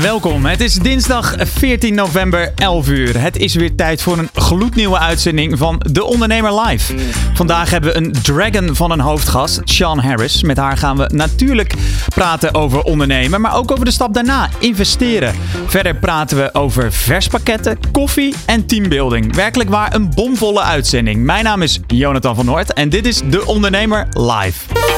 Welkom, het is dinsdag 14 november 11 uur. Het is weer tijd voor een gloednieuwe uitzending van De Ondernemer Live. Vandaag hebben we een dragon van een hoofdgast, Sean Harris. Met haar gaan we natuurlijk praten over ondernemen, maar ook over de stap daarna, investeren. Verder praten we over verspakketten, koffie en teambuilding. Werkelijk waar een bomvolle uitzending. Mijn naam is Jonathan van Noord en dit is De Ondernemer Live.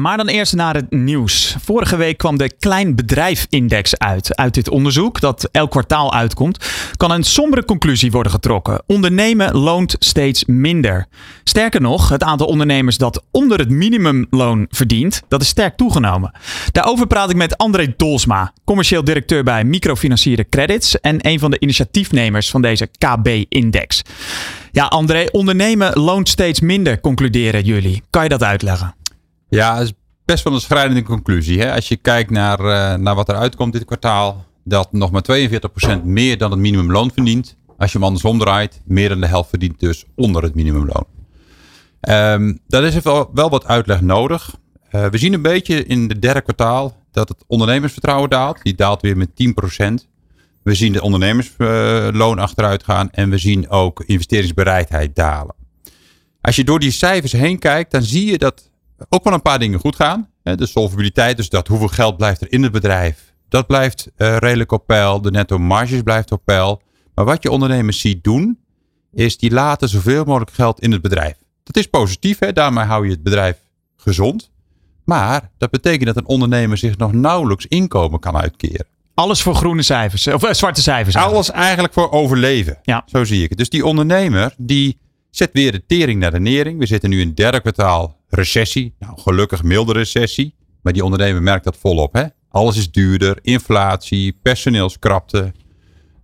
Maar dan eerst naar het nieuws. Vorige week kwam de Klein Bedrijf-index uit. Uit dit onderzoek, dat elk kwartaal uitkomt, kan een sombere conclusie worden getrokken. Ondernemen loont steeds minder. Sterker nog, het aantal ondernemers dat onder het minimumloon verdient, dat is sterk toegenomen. Daarover praat ik met André Dolsma, commercieel directeur bij microfinancierde credits en een van de initiatiefnemers van deze KB-index. Ja, André, ondernemen loont steeds minder, concluderen jullie. Kan je dat uitleggen? Ja, is best wel een schrijnende conclusie. Hè? Als je kijkt naar, uh, naar wat er uitkomt dit kwartaal, dat nog maar 42% meer dan het minimumloon verdient. Als je hem andersom draait, meer dan de helft verdient dus onder het minimumloon. Um, dat is wel, wel wat uitleg nodig. Uh, we zien een beetje in het derde kwartaal dat het ondernemersvertrouwen daalt. Die daalt weer met 10%. We zien de ondernemersloon uh, achteruit gaan en we zien ook investeringsbereidheid dalen. Als je door die cijfers heen kijkt, dan zie je dat ook wel een paar dingen goed gaan. De solvabiliteit, dus dat hoeveel geld blijft er in het bedrijf. Dat blijft uh, redelijk op peil. De netto marges blijft op peil. Maar wat je ondernemers ziet doen, is die laten zoveel mogelijk geld in het bedrijf. Dat is positief, hè? daarmee hou je het bedrijf gezond. Maar dat betekent dat een ondernemer zich nog nauwelijks inkomen kan uitkeren. Alles voor groene cijfers, of uh, zwarte cijfers. Eigenlijk. Alles eigenlijk voor overleven. Ja. Zo zie ik het. Dus die ondernemer die zet weer de tering naar de nering. We zitten nu in derde kwartaal recessie. Nou, gelukkig milde recessie. Maar die ondernemer merkt dat volop. Hè? Alles is duurder, inflatie, personeelskrapte.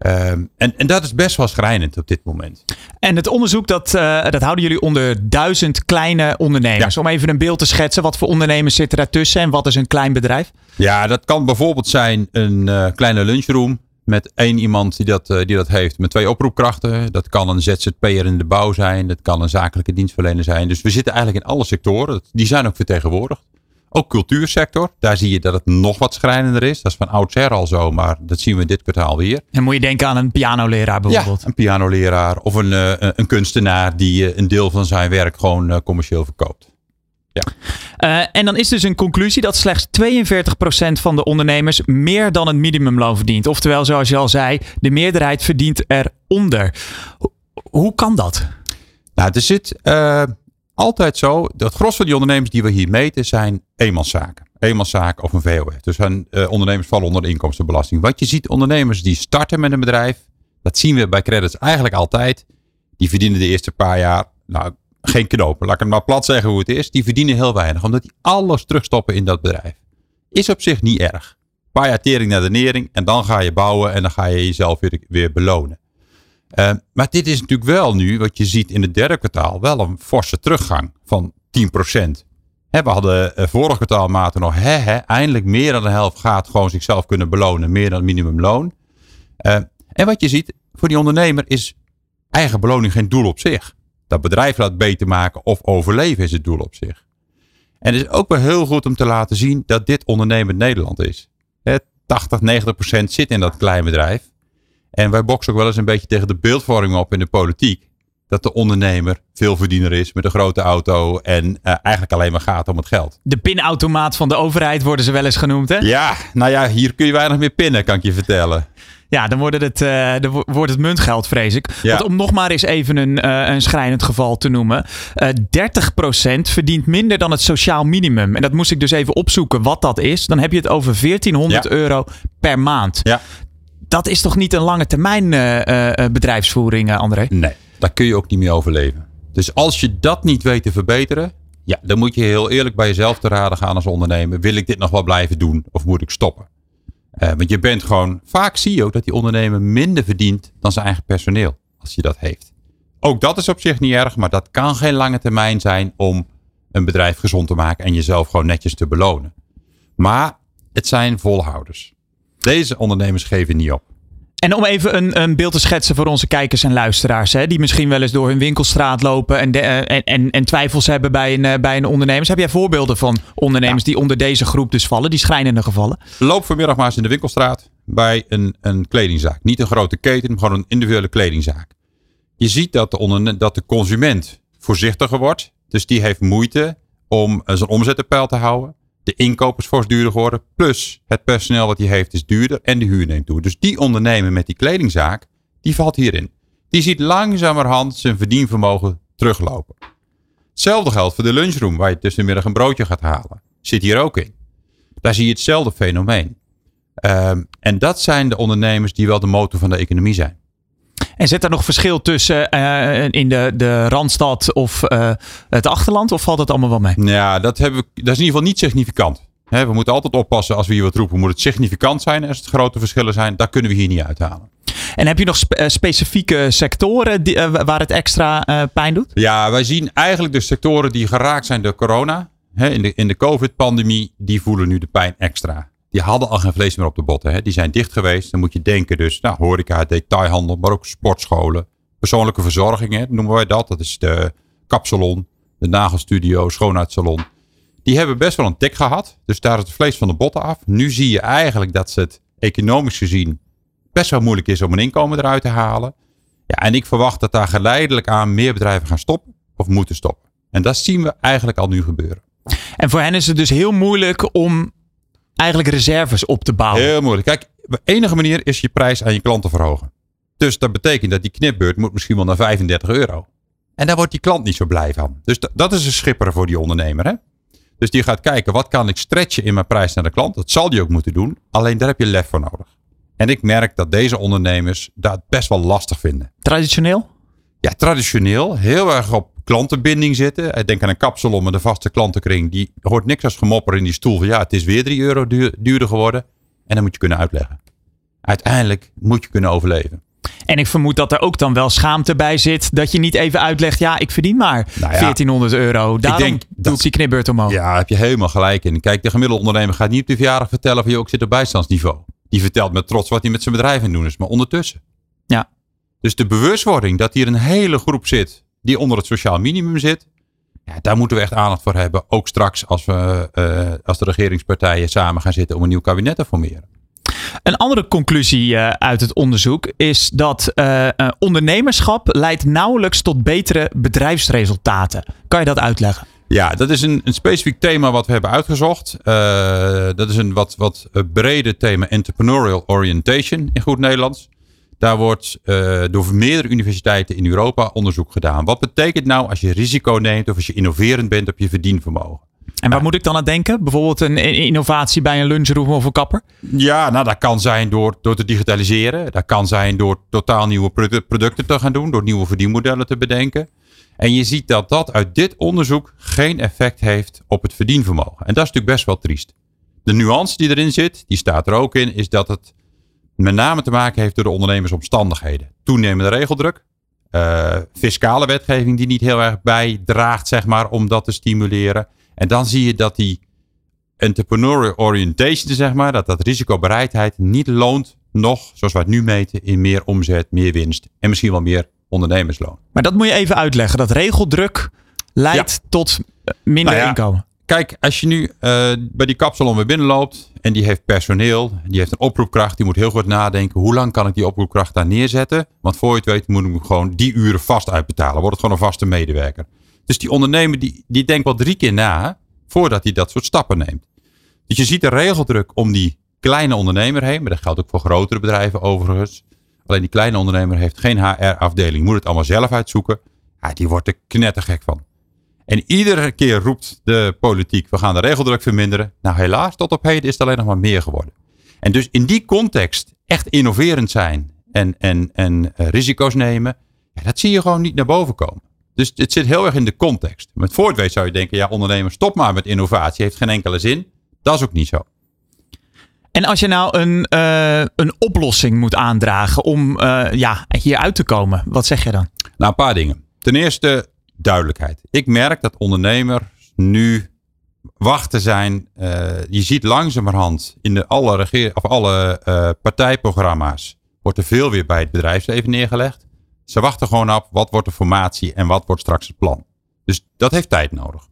Um, en, en dat is best wel schrijnend op dit moment. En het onderzoek, dat, uh, dat houden jullie onder duizend kleine ondernemers. Ja. Om even een beeld te schetsen, wat voor ondernemers zitten daartussen en wat is een klein bedrijf? Ja, dat kan bijvoorbeeld zijn een uh, kleine lunchroom met één iemand die dat, uh, die dat heeft. Met twee oproepkrachten. Dat kan een ZZP'er in de bouw zijn. Dat kan een zakelijke dienstverlener zijn. Dus we zitten eigenlijk in alle sectoren. Die zijn ook vertegenwoordigd. Ook cultuursector. Daar zie je dat het nog wat schrijnender is. Dat is van oudsher al zo. Maar dat zien we dit kwartaal weer. En moet je denken aan een pianoleraar bijvoorbeeld. Ja, een pianoleraar. Of een, uh, een kunstenaar die uh, een deel van zijn werk gewoon commercieel verkoopt. Ja. Uh, en dan is dus een conclusie dat slechts 42% van de ondernemers meer dan het minimumloon verdient. Oftewel, zoals je al zei, de meerderheid verdient eronder. Ho hoe kan dat? Nou, er zit uh, altijd zo. Dat gros van die ondernemers die we hier meten zijn eenmanszaken. Eenmanszaken of een VOF. Dus hun, uh, ondernemers vallen onder de inkomstenbelasting. Wat je ziet, ondernemers die starten met een bedrijf. Dat zien we bij credits eigenlijk altijd. Die verdienen de eerste paar jaar nou, geen knopen. Laat ik het maar plat zeggen hoe het is. Die verdienen heel weinig. Omdat die alles terugstoppen in dat bedrijf. Is op zich niet erg. Een paar jaar tering naar de nering. En dan ga je bouwen. En dan ga je jezelf weer, weer belonen. Uh, maar dit is natuurlijk wel nu, wat je ziet in het derde kwartaal, wel een forse teruggang van 10%. He, we hadden uh, vorig kwartaal maten nog, he, he, eindelijk meer dan de helft gaat gewoon zichzelf kunnen belonen, meer dan het minimumloon. Uh, en wat je ziet, voor die ondernemer is eigen beloning geen doel op zich dat bedrijf laat beter maken of overleven is het doel op zich. En het is ook wel heel goed om te laten zien dat dit ondernemend Nederland is. 80, 90 procent zit in dat klein bedrijf. En wij boksen ook wel eens een beetje tegen de beeldvorming op in de politiek. Dat de ondernemer veel verdiener is met een grote auto en uh, eigenlijk alleen maar gaat om het geld. De pinautomaat van de overheid worden ze wel eens genoemd, hè? Ja, nou ja, hier kun je weinig meer pinnen, kan ik je vertellen. Ja, dan wordt het, uh, dan wordt het muntgeld, vrees ik. Ja. Want om nog maar eens even een, uh, een schrijnend geval te noemen. Uh, 30% verdient minder dan het sociaal minimum. En dat moest ik dus even opzoeken wat dat is. Dan heb je het over 1400 ja. euro per maand. Ja. dat is toch niet een lange termijn bedrijfsvoering, André? Nee, daar kun je ook niet mee overleven. Dus als je dat niet weet te verbeteren, ja, dan moet je heel eerlijk bij jezelf te raden gaan als ondernemer. Wil ik dit nog wel blijven doen of moet ik stoppen? Want je bent gewoon, vaak zie je ook dat die ondernemer minder verdient dan zijn eigen personeel. Als je dat heeft. Ook dat is op zich niet erg, maar dat kan geen lange termijn zijn om een bedrijf gezond te maken en jezelf gewoon netjes te belonen. Maar het zijn volhouders. Deze ondernemers geven niet op. En om even een, een, beeld te schetsen voor onze kijkers en luisteraars, hè, die misschien wel eens door hun winkelstraat lopen en, eh, en, en, twijfels hebben bij een, eh, bij een ondernemer. Heb jij voorbeelden van ondernemers die onder deze groep dus vallen, die schrijnende gevallen? Loop vanmiddag maar eens in de winkelstraat bij een, een kledingzaak. Niet een grote keten, maar gewoon een individuele kledingzaak. Je ziet dat de, dat de consument voorzichtiger wordt. Dus die heeft moeite om zijn omzet op peil te houden. De inkoop is fors duurder geworden. Plus het personeel wat hij heeft is duurder en de huur neemt toe. Dus die ondernemer met die kledingzaak, die valt hierin. Die ziet langzamerhand zijn verdienvermogen teruglopen. Hetzelfde geldt voor de lunchroom waar je tussenmiddag een broodje gaat halen. Zit hier ook in. Daar zie je hetzelfde fenomeen. Um, en dat zijn de ondernemers die wel de motor van de economie zijn. En zit er nog verschil tussen uh, in de, de Randstad of uh, het achterland? Of valt het allemaal wel mee? Ja, dat, hebben we, dat is in ieder geval niet significant. we moeten altijd oppassen als we hier wat roepen. Moet het significant zijn als het grote verschillen zijn? Dat kunnen we hier niet uithalen. En heb je nog spe specifieke sectoren die, uh, waar het extra pijn doet? Ja, wij zien eigenlijk de sectoren die geraakt zijn door corona. in de, in de COVID-pandemie, die voelen nu de pijn extra die hadden al geen vlees meer op de botten. Hè. Die zijn dicht geweest. Dan moet je denken dus, nou, horeca, detailhandel, maar ook sportscholen. Persoonlijke verzorging, hè, noemen wij dat. Dat is de kapsalon, de nagelstudio, schoonheidssalon. Die hebben best wel een tik gehad. Dus daar is het vlees van de botten af. Nu zie je eigenlijk dat het economisch gezien best wel moeilijk is om een inkomen eruit te halen. Ja, en ik verwacht dat daar geleidelijk aan meer bedrijven gaan stoppen of moeten stoppen. En dat zien we eigenlijk al nu gebeuren. En voor hen is het dus heel moeilijk om eigenlijk reserves op te bouwen. Heel moeilijk. Kijk, de enige manier is je prijs aan je klanten verhogen. Dus dat betekent dat die knipbeurt moet misschien wel naar 35 euro. En daar wordt die klant niet zo blij van. Dus dat is een schipper voor die ondernemer. Hè? Dus die gaat kijken, wat kan ik stretchen in mijn prijs naar de klant? Dat zal die ook moeten doen. Alleen daar heb je lef voor nodig. En ik merk dat deze ondernemers dat best wel lastig vinden. Traditioneel? Ja, traditioneel. Heel erg op klantenbinding zitten. Denk aan een kapsalon met een vaste klantenkring. Die hoort niks als gemopper in die stoel van ja, het is weer 3 euro duurder geworden. En dan moet je kunnen uitleggen. Uiteindelijk moet je kunnen overleven. En ik vermoed dat er ook dan wel schaamte bij zit. Dat je niet even uitlegt, ja, ik verdien maar 1400 nou euro. Daarom ik denk doet die knipbeurt omhoog. Ja, heb je helemaal gelijk in. Kijk, de gemiddelde ondernemer gaat niet op de verjaardag vertellen van je ook zit op bijstandsniveau. Die vertelt met trots wat hij met zijn bedrijf aan het doen is. Maar ondertussen. Ja. Dus de bewustwording dat hier een hele groep zit die onder het sociaal minimum zit. Ja, daar moeten we echt aandacht voor hebben. Ook straks als, we, uh, als de regeringspartijen samen gaan zitten om een nieuw kabinet te formeren. Een andere conclusie uh, uit het onderzoek is dat uh, ondernemerschap leidt nauwelijks tot betere bedrijfsresultaten. Kan je dat uitleggen? Ja, dat is een, een specifiek thema wat we hebben uitgezocht. dat is een wat, wat brede thema entrepreneurial orientation in goed Nederlands. Daar wordt uh, door meerdere universiteiten in Europa onderzoek gedaan. Wat betekent nou als je risico neemt of als je innoverend bent op je verdienvermogen? En waar moet ik dan aan denken? Bijvoorbeeld een innovatie bij een lunchroom of een kapper? Ja, nou dat kan zijn door, door te digitaliseren. Dat kan zijn door totaal nieuwe producten te gaan doen. Door nieuwe verdienmodellen te bedenken. En je ziet dat dat uit dit onderzoek geen effect heeft op het verdienvermogen. En dat is natuurlijk best wel triest. De nuance die erin zit, die staat er ook in, is dat het met name te maken heeft door de ondernemersomstandigheden. Toenemende regeldruk, uh, fiscale wetgeving die niet heel erg bijdraagt, zeg maar, om dat te stimuleren. En dan zie je dat die entrepreneurial orientation, zeg maar, dat dat risicobereidheid niet loont nog, zoals we het nu meten, in meer omzet, meer winst en misschien wel meer ondernemersloon. Maar dat moet je even uitleggen. Dat regeldruk leidt tot minder nou inkomen. Kijk, als je nu uh, bij die kapsalon weer binnenloopt en die heeft personeel, die heeft een oproepkracht, die moet heel goed nadenken, hoe lang kan ik die oproepkracht daar neerzetten? Want voor je het weet moet ik hem gewoon die uren vast uitbetalen. Wordt het gewoon een vaste medewerker. Dus die ondernemer die, die denkt wel drie keer na voordat hij dat soort stappen neemt. Dus je ziet de regeldruk om die kleine ondernemer heen, maar dat geldt ook voor grotere bedrijven overigens. Alleen die kleine ondernemer heeft geen HR-afdeling, moet het allemaal zelf uitzoeken. Ja, die wordt er knettergek van. En iedere keer roept de politiek, we gaan de regeldruk verminderen. Nou helaas, tot op heden is het alleen nog maar meer geworden. En dus in die context echt innoverend zijn en, en, en uh, risico's nemen, ja, dat zie je gewoon niet naar boven komen. Dus het zit heel erg in de context. Met voor het weet zou je denken, ja ondernemers stop maar met innovatie, heeft geen enkele zin. Dat is ook niet zo. En als je nou een, uh, een oplossing moet aandragen om uh, ja, hier uit te komen, wat zeg je dan? Nou, een paar dingen. Ten eerste duidelijkheid. Ik merk dat ondernemers nu wachten zijn. Uh, je ziet langzamerhand in de alle, regeer, of alle partijprogramma's wordt er veel weer bij het bedrijfsleven neergelegd. Ze wachten gewoon af wat wordt de formatie en wat wordt straks het plan. Dus dat heeft tijd nodig.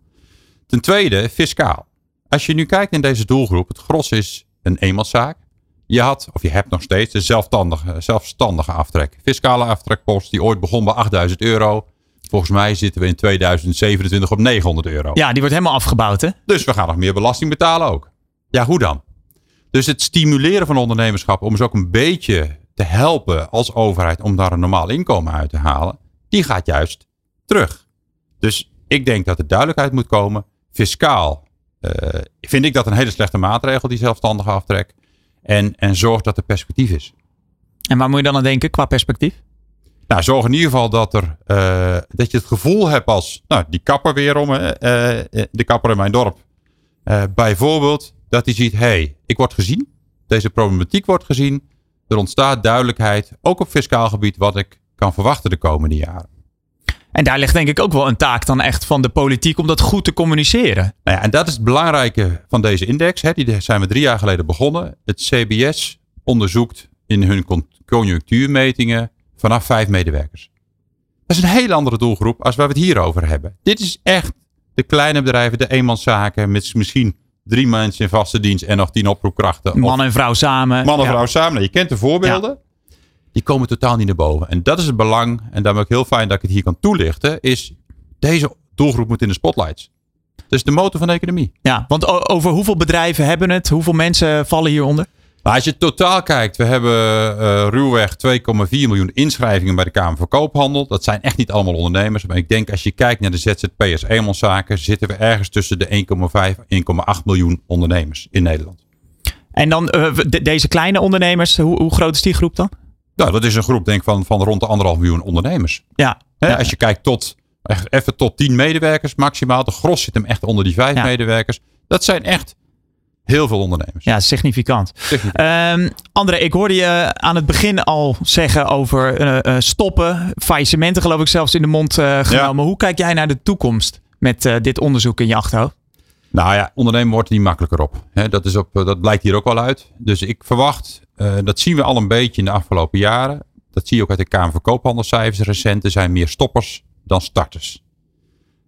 Ten tweede, fiscaal. Als je nu kijkt in deze doelgroep, het gros is een eenmanszaak. Je had, of je hebt nog steeds, een zelfstandige, zelfstandige aftrek. Fiscale aftrekpost die ooit begon bij 8000 euro. Volgens mij zitten we in 2027 op 900 euro. Ja, die wordt helemaal afgebouwd hè? Dus we gaan nog meer belasting betalen ook. Ja, hoe dan? Dus het stimuleren van ondernemerschap om ze ook een beetje te helpen als overheid om daar een normaal inkomen uit te halen, die gaat juist terug. Dus ik denk dat er duidelijkheid moet komen. Fiscaal uh, vind ik dat een hele slechte maatregel, die zelfstandige aftrek. En, en zorg dat er perspectief is. En waar moet je dan aan denken qua perspectief? Nou, zorg in ieder geval dat, er, uh, dat je het gevoel hebt als nou, die kapper weerom, uh, de kapper in mijn dorp. bijvoorbeeld dat hij ziet, hé, hey, ik word gezien. Deze problematiek wordt gezien. Er ontstaat duidelijkheid, ook op fiscaal gebied, wat ik kan verwachten de komende jaren. En daar ligt denk ik ook wel een taak dan echt van de politiek om dat goed te communiceren. Nou ja, en dat is het belangrijke van deze index. Hè. Die zijn we drie jaar geleden begonnen. Het CBS onderzoekt in hun conjunctuurmetingen vanaf vijf medewerkers. Dat is een hele andere doelgroep als waar we het hier over hebben. Dit is echt de kleine bedrijven, de eenmanszaken met misschien drie mensen in vaste dienst en nog tien oproepkrachten. Man en vrouw samen. Man en vrouw samen. Nou, je kent de voorbeelden. Die komen totaal niet naar boven. En dat is het belang. En daarom ook heel fijn dat ik het hier kan toelichten. Is deze doelgroep moet in de spotlights. Dat is de motor van de economie. Ja, want over hoeveel bedrijven hebben het? Hoeveel mensen vallen hieronder? Als je totaal kijkt, we hebben uh, ruwweg 2,4 miljoen inschrijvingen bij de Kamer van Koophandel. Dat zijn echt niet allemaal ondernemers. Maar ik denk als je kijkt naar de ZZP'ers eenmanszaken, zitten we ergens tussen de 1,5 en 1,8 miljoen ondernemers in Nederland. En dan uh, de, deze kleine ondernemers, hoe, hoe, groot is die groep dan? Nou, dat is een groep denk van, van rond de anderhalf miljoen ondernemers. Ja. Hè, als je kijkt tot even tot 10 medewerkers maximaal. De gros zit hem echt onder die 5 ja. medewerkers. Dat zijn echt Heel veel ondernemers. Ja, significant. significant. Um, André, ik hoorde je aan het begin al zeggen over uh, uh, stoppen. Faillissementen geloof ik zelfs in de mond uh, genomen. Ja. Hoe kijk jij naar de toekomst met dit onderzoek in je achterhoofd? Nou ja, ondernemen wordt er niet makkelijker op. He, dat, is op dat blijkt hier ook wel uit. Dus ik verwacht, dat zien we al een beetje in de afgelopen jaren. Dat zie je ook uit de Kamer van Koophandelscijfers recent. Er zijn meer stoppers dan starters.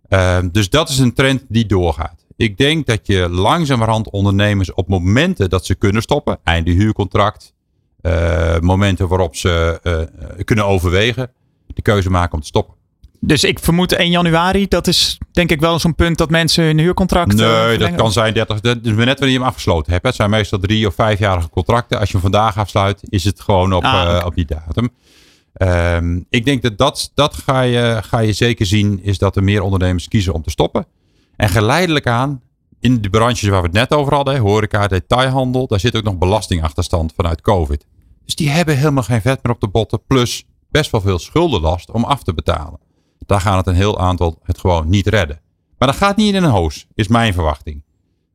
Ehm, dus dat is een trend die doorgaat. Ik denk dat je langzamerhand ondernemers op momenten dat ze kunnen stoppen, einde huurcontract, uh, momenten waarop ze uh, kunnen overwegen, de keuze maken om te stoppen. Dus ik vermoed 1 januari, dat is denk ik wel zo'n punt dat mensen hun huurcontract. Nee, dat kan zijn 30. Dat is net wanneer je hem afgesloten hebt. Het zijn meestal drie of vijfjarige contracten. Als je hem vandaag afsluit, is het gewoon op, ah, uh, op die datum. Um, ik denk dat dat, dat ga, je, ga je zeker zien, is dat er meer ondernemers kiezen om te stoppen. En geleidelijk aan, in de branches waar we het net over hadden, horeca, detailhandel, daar zit ook nog belastingachterstand vanuit COVID. Dus die hebben helemaal geen vet meer op de botten, plus best wel veel schuldenlast om af te betalen. Daar gaan het een heel aantal het gewoon niet redden. Maar dat gaat niet in een hoos, is mijn verwachting.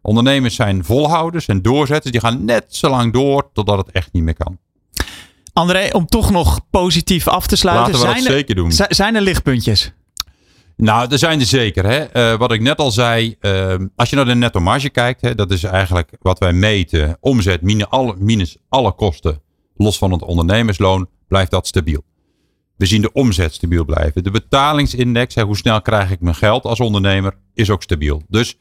Ondernemers zijn volhouders en doorzetters, die gaan net zo lang door totdat het echt niet meer kan. André, om toch nog positief af te sluiten. Laten we dat zijn zeker doen. Er, zijn er lichtpuntjes? Nou, er zijn er zeker. Hè. Uh, wat ik net al zei, uh, als je naar de netto marge kijkt, hè, dat is eigenlijk wat wij meten. Omzet minus alle, minus alle kosten, los van het ondernemersloon, blijft dat stabiel. We zien de omzet stabiel blijven. De betalingsindex, hè, hoe snel krijg ik mijn geld als ondernemer, is ook stabiel. Dus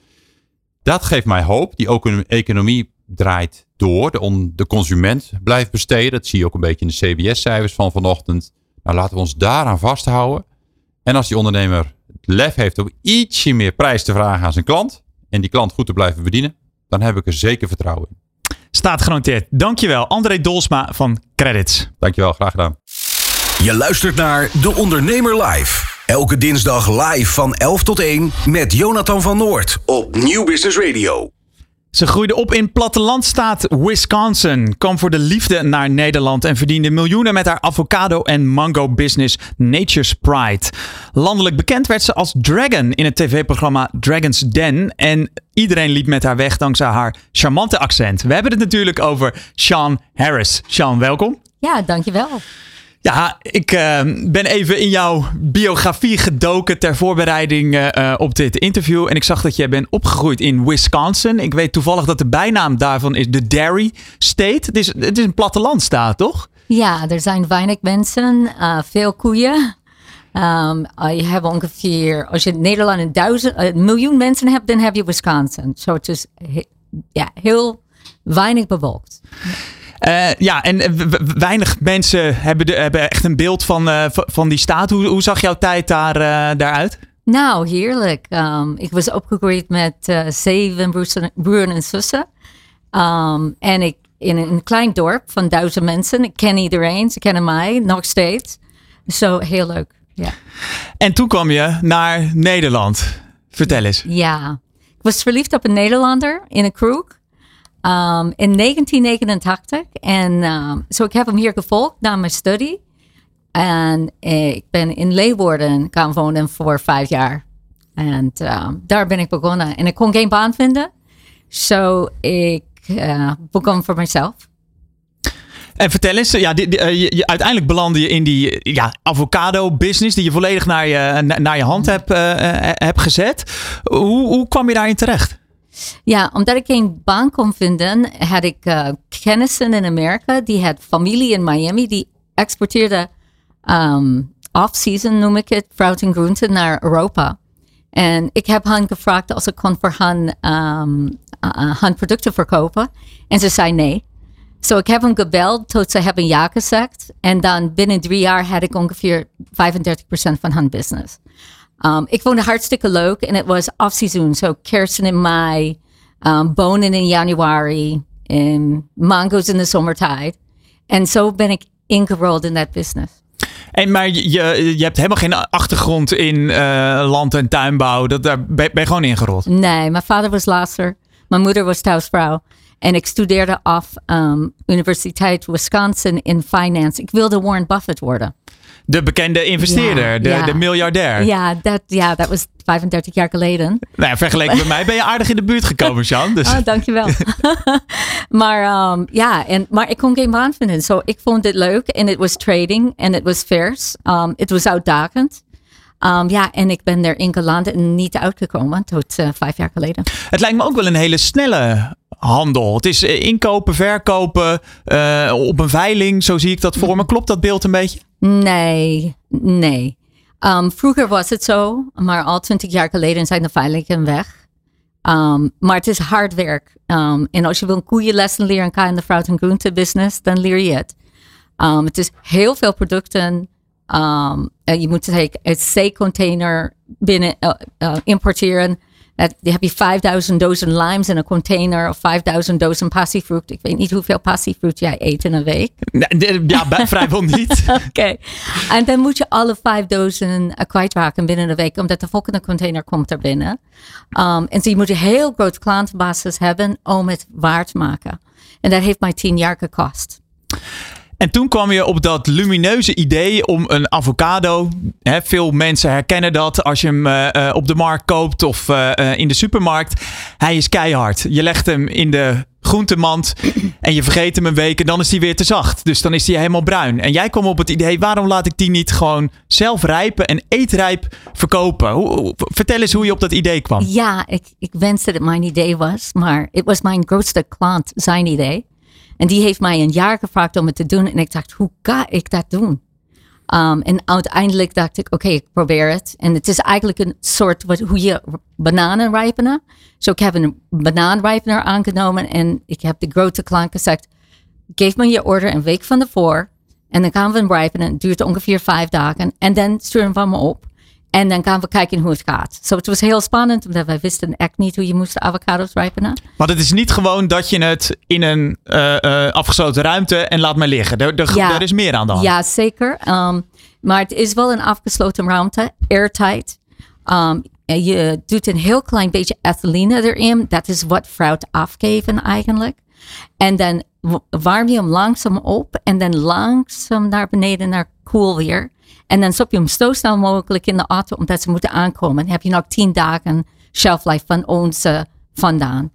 dat geeft mij hoop. Die economie draait door. De, de consument blijft besteden. Dat zie je ook een beetje in de CBS-cijfers van vanochtend. Nou, laten we ons daaraan vasthouden. En als die ondernemer lef heeft om ietsje meer prijs te vragen aan zijn klant. En die klant goed te blijven bedienen. Dan heb ik er zeker vertrouwen in. Staat genoteerd. Dankjewel André Dolsma van Credits. Dankjewel, graag gedaan. Je luistert naar De Ondernemer Live. Elke dinsdag live van 11 tot 1 met Jonathan van Noord op Nieuw Business Radio. Ze groeide op in plattelandstaat Wisconsin, kwam voor de liefde naar Nederland en verdiende miljoenen met haar avocado- en mango-business Nature's Pride. Landelijk bekend werd ze als Dragon in het tv-programma Dragon's Den en iedereen liep met haar weg dankzij haar charmante accent. We hebben het natuurlijk over Sean Harris. Sean, welkom. Ja, dankjewel. Ja, ik uh, ben even in jouw biografie gedoken ter voorbereiding uh, op dit interview. En ik zag dat jij bent opgegroeid in Wisconsin. Ik weet toevallig dat de bijnaam daarvan is de Dairy State. Het is, het is een plattelandstaat, toch? Ja, er zijn weinig mensen, uh, veel koeien. Je hebt ongeveer, als je in Nederland een, duizend, een miljoen mensen hebt, dan heb je Wisconsin. Zo so het is ja, heel weinig bevolkt. Uh, ja, en weinig mensen hebben, de, hebben echt een beeld van, uh, van die staat. Hoe, hoe zag jouw tijd daar, uh, daaruit? Nou, heerlijk. Um, ik was opgegroeid met zeven broers en zussen. Um, en ik in een klein dorp van duizend mensen. Ik ken iedereen, ze kennen mij nog steeds. Zo so, heel leuk. Ja. En toen kwam je naar Nederland. Vertel eens. Ja, ik was verliefd op een Nederlander in een kroeg. Um, in 1989. En um, zo ik heb hem hier gevolgd na mijn studie. En ik ben in Leeuwarden gaan wonen voor vijf jaar. En um, daar ben ik begonnen. En ik kon geen baan vinden. Zo ik uh, begon voor mezelf. En vertel eens, ja, die, die, uh, je, uiteindelijk belandde je in die ja, avocado-business die je volledig naar je, naar je hand hebt, uh, heb gezet. Hoe, hoe kwam je daarin terecht? Ja, omdat ik geen baan kon vinden, had ik uh, kennissen in Amerika. Die had familie in Miami. Die exporteerde um, off-season, noem ik het, fruit en groenten naar Europa. En ik heb hen gevraagd als ik kon voor hen, um, producten verkopen. En ze zei nee. Zo ik heb hem gebeld tot ze hebben ja gezegd. En dan binnen drie jaar had ik ongeveer 35% van hun business. Um, ik vond het hartstikke leuk en het was off-season. Zo so kersen in mei, um, bonen in januari, en mango's in de zomertijd. En zo ben ik ingerold in dat business. En maar je, je hebt helemaal geen achtergrond in uh, land- en tuinbouw. Dat, daar ben je gewoon ingerold? Nee, mijn vader was laatser. Mijn moeder was thuisvrouw. En ik studeerde af um, Universiteit Wisconsin in finance. Ik wilde Warren Buffett worden. De bekende investeerder, ja, de, ja. de miljardair. Ja, dat ja, dat was 35 jaar geleden. Nou ja, vergeleken met mij ben je aardig in de buurt gekomen, Jean. Dus. Oh, dankjewel. maar um, ja, en, maar ik kon geen baan vinden. So ik vond het leuk en het was trading en het was. Um, het was uitdagend. Um, ja, en ik ben erin geland en niet uitgekomen tot uh, vijf jaar geleden. Het lijkt me ook wel een hele snelle handel. Het is inkopen, verkopen, uh, op een veiling. Zo zie ik dat voor me. Klopt dat beeld een beetje? Nee, nee. Um, vroeger was het zo, maar al twintig jaar geleden zijn de veilingen weg. Um, maar het is hard werk. Um, en als je wil een koeienlessen leren in de fruit- en groente business, dan leer je het. het is heel veel producten. en je moet het C-container binnen uh, uh, importeren. Dat, dan heb je 5000 dozen limes in een container of 5000 dozen passiefruit. Ik weet niet hoeveel passiefruit jij eet in een week. Ja, vrijwel niet. Oké. Okay. En dan moet je alle vijf dozen kwijtraken binnen een week, omdat de volgende container komt er binnen. Um, en zo je moet een heel groot klantenbasis hebben om het waar te maken. En dat heeft mij tien jaar gekost. En toen kwam je op dat lumineuze idee om een avocado. Hè, veel mensen herkennen dat als je hem uh, op de markt koopt of uh, in de supermarkt. Hij is keihard. Je legt hem in de groentemand en je vergeet hem een week en dan is hij weer te zacht. Dus dan is hij helemaal bruin. En jij kwam op het idee, waarom laat ik die niet gewoon zelf rijpen en eetrijp verkopen? Hoe, vertel eens hoe je op dat idee kwam. Ja, ik, ik wenste dat het mijn idee was, maar het was mijn grootste klant zijn idee. En die heeft mij een jaar gevraagd om het te doen. En ik dacht, hoe ga ik dat doen? Um, en uiteindelijk dacht ik, oké, ik probeer het. En het is eigenlijk een soort wat, hoe je bananen rijpenen. Zo ik heb een banaanrijpener aangenomen en ik heb de grote klant gezegd, geef me je order een week van tevoren. En dan gaan we hem rijpenen. Het duurt ongeveer vijf dagen. En dan sturen we hem op. En dan gaan we kijken hoe het gaat. Zo, so, het was heel spannend, omdat wij wisten echt niet hoe je moest avocados rijpenen. Maar het is niet gewoon dat je het in een uh, uh, afgesloten ruimte en laat maar liggen. Er, er, ja, er is meer aan de hand. Ja, zeker. Um, maar het is wel een afgesloten ruimte, airtight. Um, en je doet een heel klein beetje ethylene erin. Dat is wat fruit afgeven eigenlijk. En dan warm je hem langzaam op en dan langzaam naar beneden naar koel weer. En dan stop je hem zo snel mogelijk in de auto omdat ze moeten aankomen. Dan heb je nog tien dagen shelf life van ons vandaan.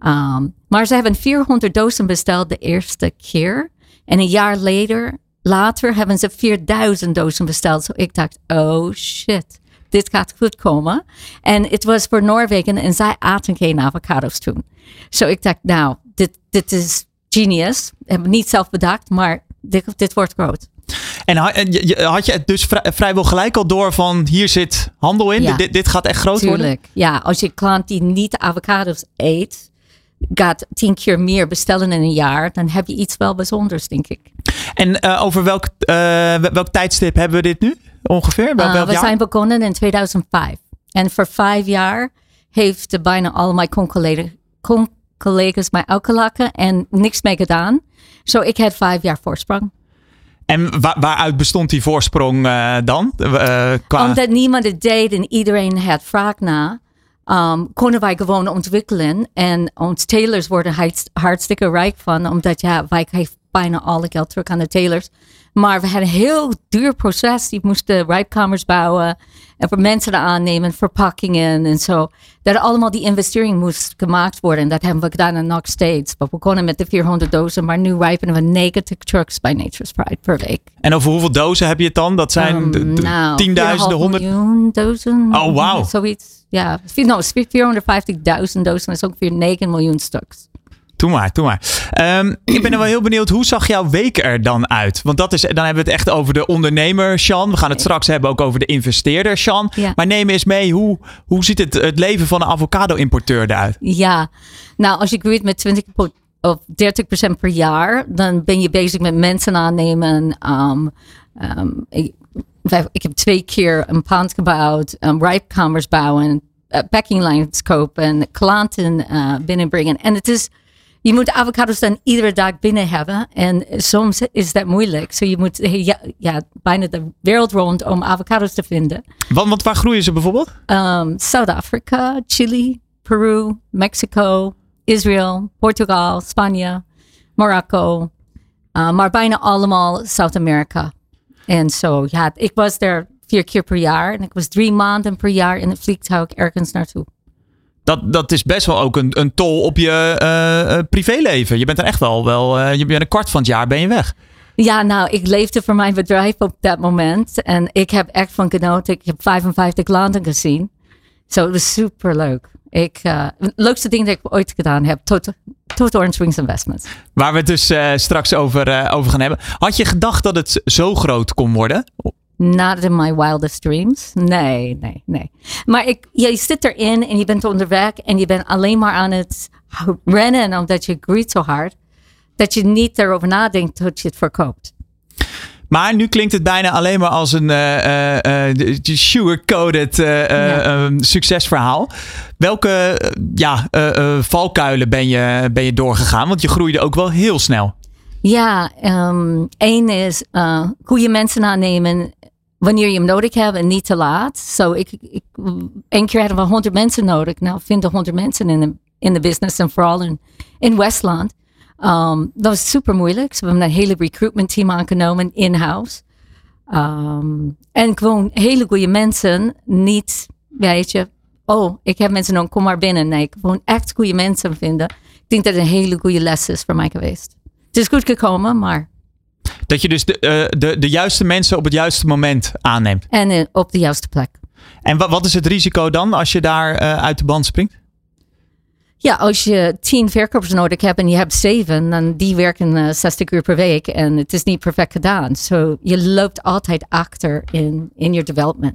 Um, maar ze hebben 400 dozen besteld de eerste keer. En een jaar later, later hebben ze 4000 dozen besteld. Zo ik dacht, oh shit, dit gaat goed komen. En het was voor Noorwegen en zij aten geen avocados toen. Zo ik dacht, nou, dit, dit is genius. Heb ik niet zelf bedacht, maar dit, dit wordt groot. En had je het dus vrij- vrijwel gelijk al door van hier zit handel in? Ja. Dit, dit gaat echt groot worden? Tuurlijk. Ja, als je klant die niet avocados eet, gaat tien keer meer bestellen in een jaar, dan heb je iets wel bijzonders, denk ik. En eh, over welk, eh, welk tijdstip hebben we dit nu ongeveer? Wel, Uh, welk we jaar? zijn begonnen in 2005. En voor vijf jaar heeft bijna al mijn con-collega's mij uitgelachen en niks mee gedaan. Zo ik had vijf jaar voorsprong. En wa- waaruit bestond die voorsprong eh, dan? Eh. Omdat niemand het deed en iedereen had vraag na, um, konden wij gewoon ontwikkelen. En ons telers worden hartst- hartstikke rijk van, omdat ja, wij geven bijna alle geld terug aan de telers. Maar we hadden een heel duur proces. Die moesten rijpkamers bouwen en voor mensen aannemen, verpakkingen en zo. Dat allemaal die investering moest gemaakt worden. En dat hebben we gedaan en nog steeds. We begonnen met de 400 dozen, maar nu rijpen we 90 trucks bij Nature's Pride per week. En over hoeveel dozen heb je het dan? Dat zijn Um, nou, tienduizenden, 4,5 honderd... miljoen dozen. Oh, wauw. Zoiets. Ja, vier- no, 450.000 dozen. Dat is ongeveer 9 miljoen stuks. Doe maar, doe maar. Ehm, ik ben er wel heel benieuwd, hoe zag jouw week er dan uit? Want dat is, dan hebben we het echt over de ondernemer, Sean. We gaan het straks hebben ook over de investeerder, Sean. Ja. Maar neem eens mee, hoe, hoe ziet het, het leven van een avocado-importeur eruit? Ja, nou als je groeit met 20 po- of 30 procent per jaar, dan ben je bezig met mensen aannemen. Um, um, ik, heb twee keer een pand gebouwd, um, rijpkamers bouwen, uh, packing lines kopen, klanten uh, binnenbrengen. En het is, je moet avocados dan iedere dag binnen hebben. En soms is dat moeilijk. Zo je moet ja, ja, bijna de wereld rond om avocados te vinden. Want, want waar groeien ze bijvoorbeeld? um, South Africa, Chili, Peru, Mexico, Israël, Portugal, Spanje, Marokko. Uh, maar bijna allemaal Zuid-Amerika. En zo, ja, ik was daar vier keer per jaar. En ik was drie maanden per jaar in het vliegtuig ergens naartoe. Dat, dat is best wel ook een, een tol op je eh, eh, privéleven. Je bent er echt wel, wel eh, je bent een kwart van het jaar ben je weg. Ja, nou, ik leefde voor mijn bedrijf op dat moment. En ik heb echt van genoten. Ik heb 55 landen gezien. Zo, het was super leuk. Ik, het leukste ding dat ik ooit gedaan heb, tot, tot Orange Wings Investments. Waar we het dus straks over, over gaan hebben. Had je gedacht dat het zo groot kon worden? Not in my wildest dreams. Nee, nee, nee. Maar ik, je zit erin en je bent onderweg en je bent alleen maar aan het rennen omdat je groeit zo hard. Dat je niet erover nadenkt tot je het verkoopt. Maar nu klinkt het bijna alleen maar als een eh, eh, eh, eh, Ja. ehm, succesverhaal. Welke ja, valkuilen ben je, ben je doorgegaan? Want je groeide ook wel heel snel. Ja, ehm één is goede mensen aannemen wanneer je hem nodig hebt en niet te laat. Zo, ik, ik, één keer hadden we 100 mensen nodig. Nou, vinden 100 mensen in de, in de business en vooral in, in Westland. Um, dat was super moeilijk. Ze hebben een hele recruitment team aangenomen in-house. Um, en gewoon hele goede mensen. Niet, weet je, oh, ik heb mensen nodig, kom maar binnen. Nee, gewoon echt goede mensen vinden. Ik denk dat het een hele goede les is voor mij geweest. Het is goed gekomen, maar. Dat je dus de, eh, de, de juiste mensen op het juiste moment aanneemt. En eh, op de juiste plek. En wat, wat is het risico dan als je daar eh, uit de band springt? Ja, als je tien verkopers nodig hebt en je hebt zeven, dan die werken eh 60 uur per week en het is niet perfect gedaan. So je loopt altijd achter in, in je development,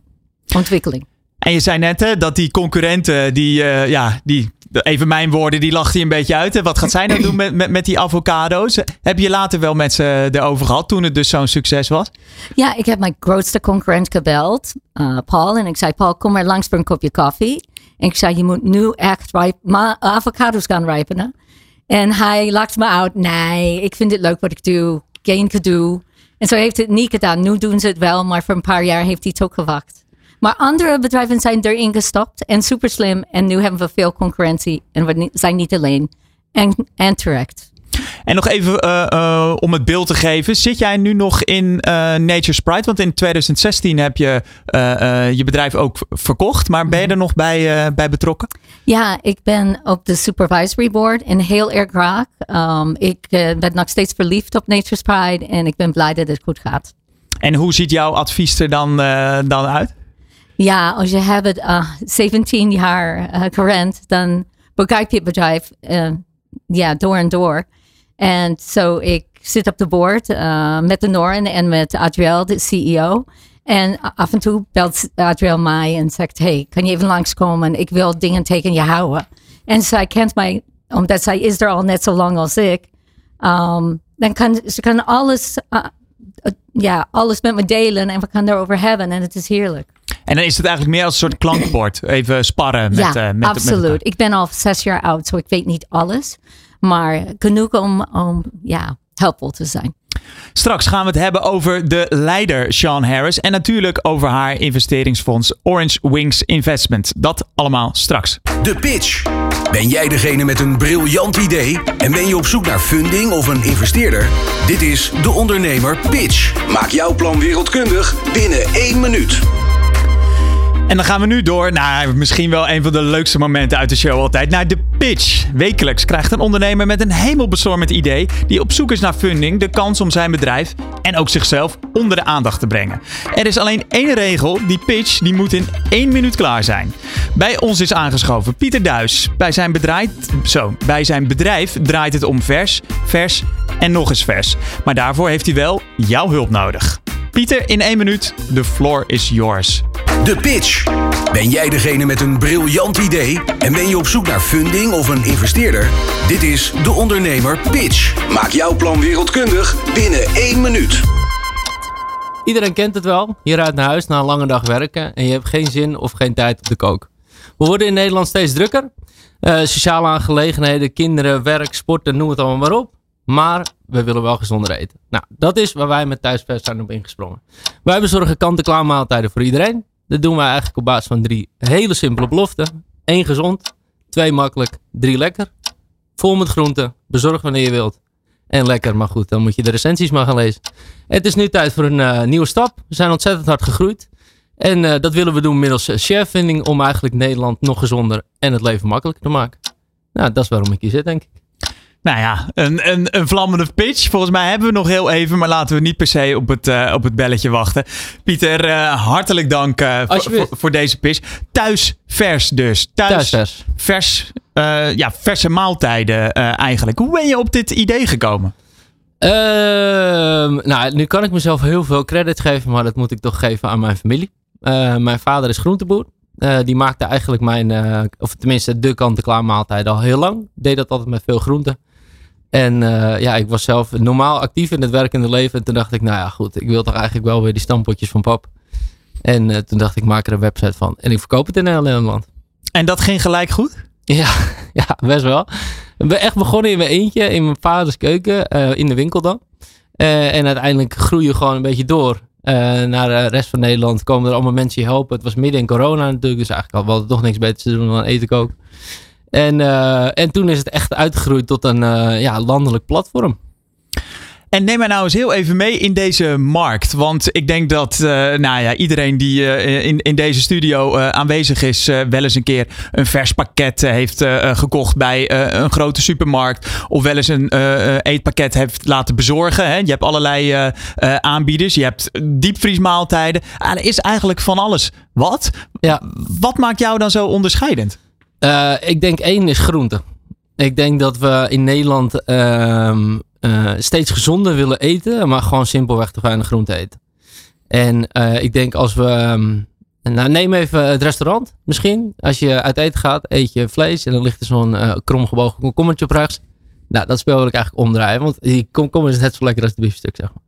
ontwikkeling. En je zei net hè, dat die concurrenten, die, eh, ja, die, even mijn woorden, die lacht een beetje uit. Wat gaat zij nou doen met, met, die avocado's? Heb je later wel met ze erover gehad toen het dus zo'n succes was? Ja, ik heb mijn grootste concurrent gebeld, eh, Paul. En ik zei, Paul, kom maar langs voor een kopje koffie. En ik zei, je moet nu echt rijp, avocados gaan rijpenen. En hij lachte me uit. Nee, ik vind het leuk wat ik doe. Geen gedoe. En zo heeft het niet gedaan. Nu doen ze het wel, maar voor een paar jaar heeft hij het ook gewacht. Maar andere bedrijven zijn erin gestapt en super slim. En nu hebben we veel concurrentie. En we zijn niet alleen. En, en terecht. En nog even uh, uh, om het beeld te geven. Zit jij nu nog in uh, Nature's Pride? Want in 2016 heb je je bedrijf ook verkocht. Maar ben je er nog bij, bij betrokken? Ja, ik ben op de supervisory board en heel erg graag. Um, ik ben nog steeds verliefd op Nature's Pride. En ik ben blij dat het goed gaat. En hoe ziet jouw advies er dan, dan uit? Ja, als je hebt het 17 jaar current, dan begrijp je het bedrijf ja, door en door. En zo ik zit op de board uh, met de Noren en met Adriel, de CEO. En af en toe belt Adriel mij en zegt: Hey, kan je even langskomen? Ik wil dingen tegen je houden. En zij kent mij, omdat zij is er al net zo lang als ik. Um, dan kan ze kan alles, uh, uh, ja, alles met me delen en we gaan erover hebben. En het is heerlijk. En dan is het eigenlijk meer als een soort klankbord. Even sparren met, ja, uh, met absoluut. Met ik ben al zes jaar oud, zo ik weet niet alles. Maar genoeg om, om ja, helpful te zijn. Straks gaan we het hebben over de leider Sean Harris. En natuurlijk over haar investeringsfonds Orange Wings Investment. Dat allemaal straks. De pitch. Ben jij degene met een briljant idee? En ben je op zoek naar funding of een investeerder? Dit is De Ondernemer Pitch. Maak jouw plan wereldkundig binnen één minuut. En dan gaan we nu door naar misschien wel een van de leukste momenten uit de show altijd. Naar de pitch. Wekelijks krijgt een ondernemer met een hemelbestormend idee die op zoek is naar funding de kans om zijn bedrijf en ook zichzelf onder de aandacht te brengen. Er is alleen één regel. Die pitch die moet in één minuut klaar zijn. Bij ons is aangeschoven Pieter Duis. Bij zijn bedrijf, zo, bij zijn bedrijf draait het om vers, vers en nog eens vers. Maar daarvoor heeft hij wel jouw hulp nodig. Pieter, in één minuut, the floor is yours. De pitch. Ben jij degene met een briljant idee en ben je op zoek naar funding of een investeerder? Dit is De Ondernemer Pitch. Maak jouw plan wereldkundig binnen één minuut. Iedereen kent het wel. Je rijdt naar huis na een lange dag werken en je hebt geen zin of geen tijd op de kook. We worden in Nederland steeds drukker. Uh, sociale aangelegenheden, kinderen, werk, sporten, noem het allemaal maar op. Maar we willen wel gezonder eten. Nou, dat is waar wij met Thuisvers zijn op ingesprongen. Wij bezorgen kant-en-klaar maaltijden voor iedereen. Dat doen wij eigenlijk op basis van drie hele simpele beloften. Eén gezond, twee makkelijk, drie lekker. Vol met groenten, bezorg wanneer je wilt. En lekker, maar goed, dan moet je de recensies maar gaan lezen. Het is nu tijd voor een uh, nieuwe stap. We zijn ontzettend hard gegroeid. En uh, dat willen we doen middels sharevinding om eigenlijk Nederland nog gezonder en het leven makkelijker te maken. Nou, dat is waarom ik hier zit, denk ik. Nou ja, een, een, een vlammende pitch. Volgens mij hebben we nog heel even, maar laten we niet per se op het, uh, op het belletje wachten. Pieter, uh, hartelijk dank uh, voor, voor, deze pitch. Thuis vers dus. Thuis, Thuis vers. vers ja, verse maaltijden eigenlijk. Hoe ben je op dit idee gekomen? Ehm, nou, nu kan ik mezelf heel veel credit geven, maar dat moet ik toch geven aan mijn familie. mijn vader is groenteboer. Uh, die maakte eigenlijk mijn, uh, of tenminste de kant-en-klaar maaltijd al heel lang. Deed dat altijd met veel groenten. En uh, ja, ik was zelf normaal actief in het werkende leven. En toen dacht ik, nou ja, goed, ik wil toch eigenlijk wel weer die stampotjes van pap. En toen dacht ik, maak er een website van. En ik verkoop het in Nederland. En dat ging gelijk goed? Ja, ja best wel. Ik ben echt begonnen in mijn eentje, in mijn vaders keuken, in de winkel dan. en uiteindelijk groei je gewoon een beetje door. Naar de rest van Nederland komen er allemaal mensen je helpen. Het was midden in corona natuurlijk, dus eigenlijk hadden we toch niks beter te doen dan eten koken. En, uh, en toen is het echt uitgegroeid tot een uh, ja, landelijk platform. En neem mij nou eens heel even mee in deze markt. Want ik denk dat uh, nou ja, iedereen die uh, in, in deze studio uh, aanwezig is, wel eens een keer een vers pakket heeft gekocht bij een grote supermarkt. Of wel eens een eetpakket heeft laten bezorgen. Hè. Je hebt allerlei aanbieders. Je hebt diepvriesmaaltijden. er is eigenlijk van alles. Wat? Ja. Wat maakt jou dan zo onderscheidend? Ik denk één is groente. Ik denk dat we in Nederland ehm, uh, steeds gezonder willen eten, maar gewoon simpelweg te weinig groente eten. En uh, ik denk als we. Um, nou, neem even het restaurant misschien. Als je uit eten gaat, eet je vlees en dan ligt er zo'n kromgebogen komkommertje op rechts. Nou, dat spel wil ik eigenlijk omdraaien, want die komkommer is net zo lekker als het biefstuk, zeg maar.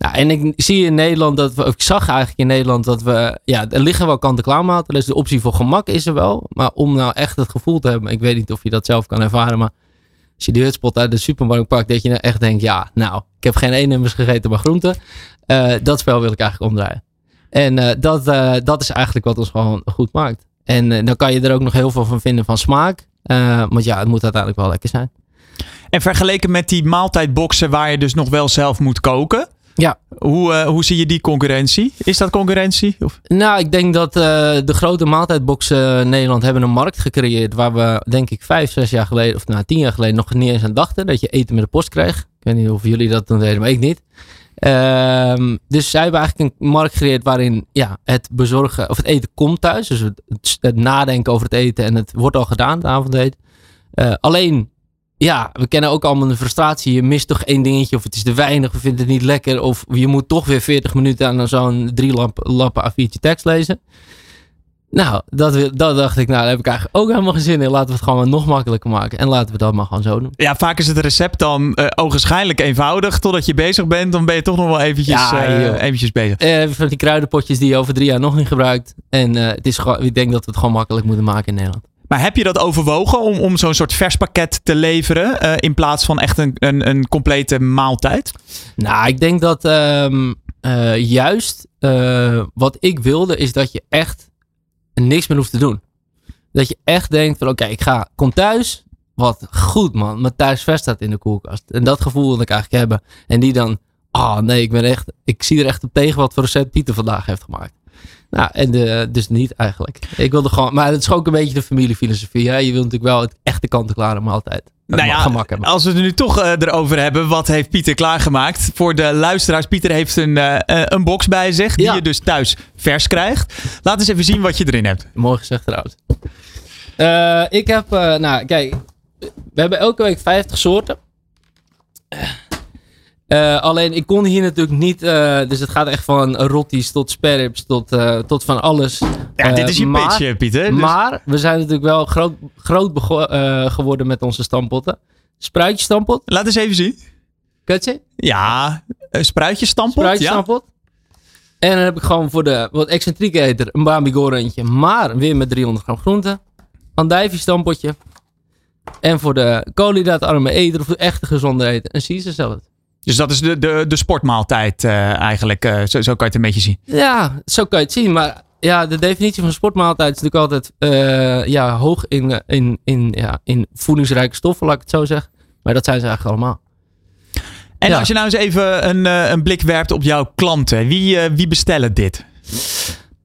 Nou, en ik zie in Nederland dat we, ik zag eigenlijk in Nederland dat we, ja, er liggen wel kant-en-klaar maten. Dus de optie voor gemak is er wel. Maar om nou echt het gevoel te hebben, ik weet niet of je dat zelf kan ervaren, maar als je die hutspot uit de supermarkt pakt, dat je nou echt denkt, ja, nou, ik heb geen E-nummers gegeten, maar groenten. Uh, dat spel wil ik eigenlijk omdraaien. En eh, dat, eh, dat is eigenlijk wat ons gewoon goed maakt. En eh, dan kan je er ook nog heel veel van vinden van smaak. Eh, want ja, het moet uiteindelijk wel lekker zijn. En vergeleken met die maaltijdboxen waar je dus nog wel zelf moet koken. Ja. Hoe, eh, hoe zie je die concurrentie? Is dat concurrentie? Of? Nou, ik denk dat eh, de grote maaltijdboxen in Nederland hebben een markt gecreëerd waar we, denk ik, vijf, zes jaar geleden, of nou, tien jaar geleden nog niet eens aan dachten. Dat je eten met de post kreeg. Ik weet niet of jullie dat toen deden, maar ik niet. Ehm, dus zij hebben eigenlijk een markt gecreëerd waarin ja, het bezorgen, of het eten komt thuis. Dus het, nadenken over het eten en het wordt al gedaan, het avondeten. Eh, alleen, ja, we kennen ook allemaal de frustratie. Je mist toch één dingetje, of het is te weinig, of je vindt het niet lekker. Of je moet toch weer 40 minuten aan zo'n drie lap, lappen A4'tje tekst lezen. Nou, dat, dat dacht ik, nou, daar heb ik eigenlijk ook helemaal geen zin in. Laten we het gewoon nog makkelijker maken. En laten we dat maar gewoon zo doen. Ja, vaak is het recept dan eh ogenschijnlijk eenvoudig. Totdat je bezig bent, dan ben je toch nog wel eventjes, Ja, eh, eventjes bezig. Eh, van die kruidenpotjes die je over drie jaar nog niet gebruikt. En het is gewoon, ik denk dat we het gewoon makkelijk moeten maken in Nederland. Maar heb je dat overwogen om, om zo'n soort verspakket te leveren? eh, in plaats van echt een, een, een complete maaltijd? Nou, ik denk dat ehm, eh, juist eh, wat ik wilde is dat je echt niks meer hoeft te doen. Dat je echt denkt van oké, ik ga, kom thuis. Wat goed man, mijn thuis vers staat in de koelkast. En dat gevoel wil ik eigenlijk hebben. En die dan, ah nee, ik ben echt, ik zie er echt op tegen wat voor recept Pieter vandaag heeft gemaakt. Nou, en de, dus niet eigenlijk. Ik wilde gewoon, maar het is ook een beetje de familiefilosofie. Hè? Je wilt natuurlijk wel het echte kant-en-klare maaltijd. Het Nou ja, als we het nu toch eh, erover hebben, wat heeft Pieter klaargemaakt? Voor de luisteraars, Pieter heeft een, eh, eh, een box bij zich, die Ja. je dus thuis vers krijgt. Laat eens even zien wat je erin hebt. Mooi gezegd trouwens. Eh, ik heb, eh, nou kijk, we hebben elke week 50 soorten. Eh, alleen ik kon hier natuurlijk niet, eh, dus het gaat echt van rotties tot sperrips tot, eh, tot van alles. Ja, dit is je maar- pitch, Pieter. Dus- Maar we zijn natuurlijk wel groot, groot geworden met onze stampotten. Spruitje stampot, Laat eens even zien. kutje, Ja, spruitje Ja. stampot. En dan heb ik gewoon voor de wat excentrieke eter een Bambi maar weer met 300 gram groente. Andijvie stampotje. En voor de koolhydraatarme eter of de echte gezonde eter een Caesar salad. Dus dat is de, de, de sportmaaltijd eh, eigenlijk. eh, zo, zo kan je het een beetje zien. Ja, zo kan je het zien. Maar ja, de definitie van sportmaaltijd is natuurlijk altijd eh, ja, hoog in, in, in, ja, in voedingsrijke stoffen, laat ik het zo zeggen. Maar dat zijn ze eigenlijk allemaal. En Ja. als je nou eens even een, een blik werpt op jouw klanten. Wie, wie bestellen dit?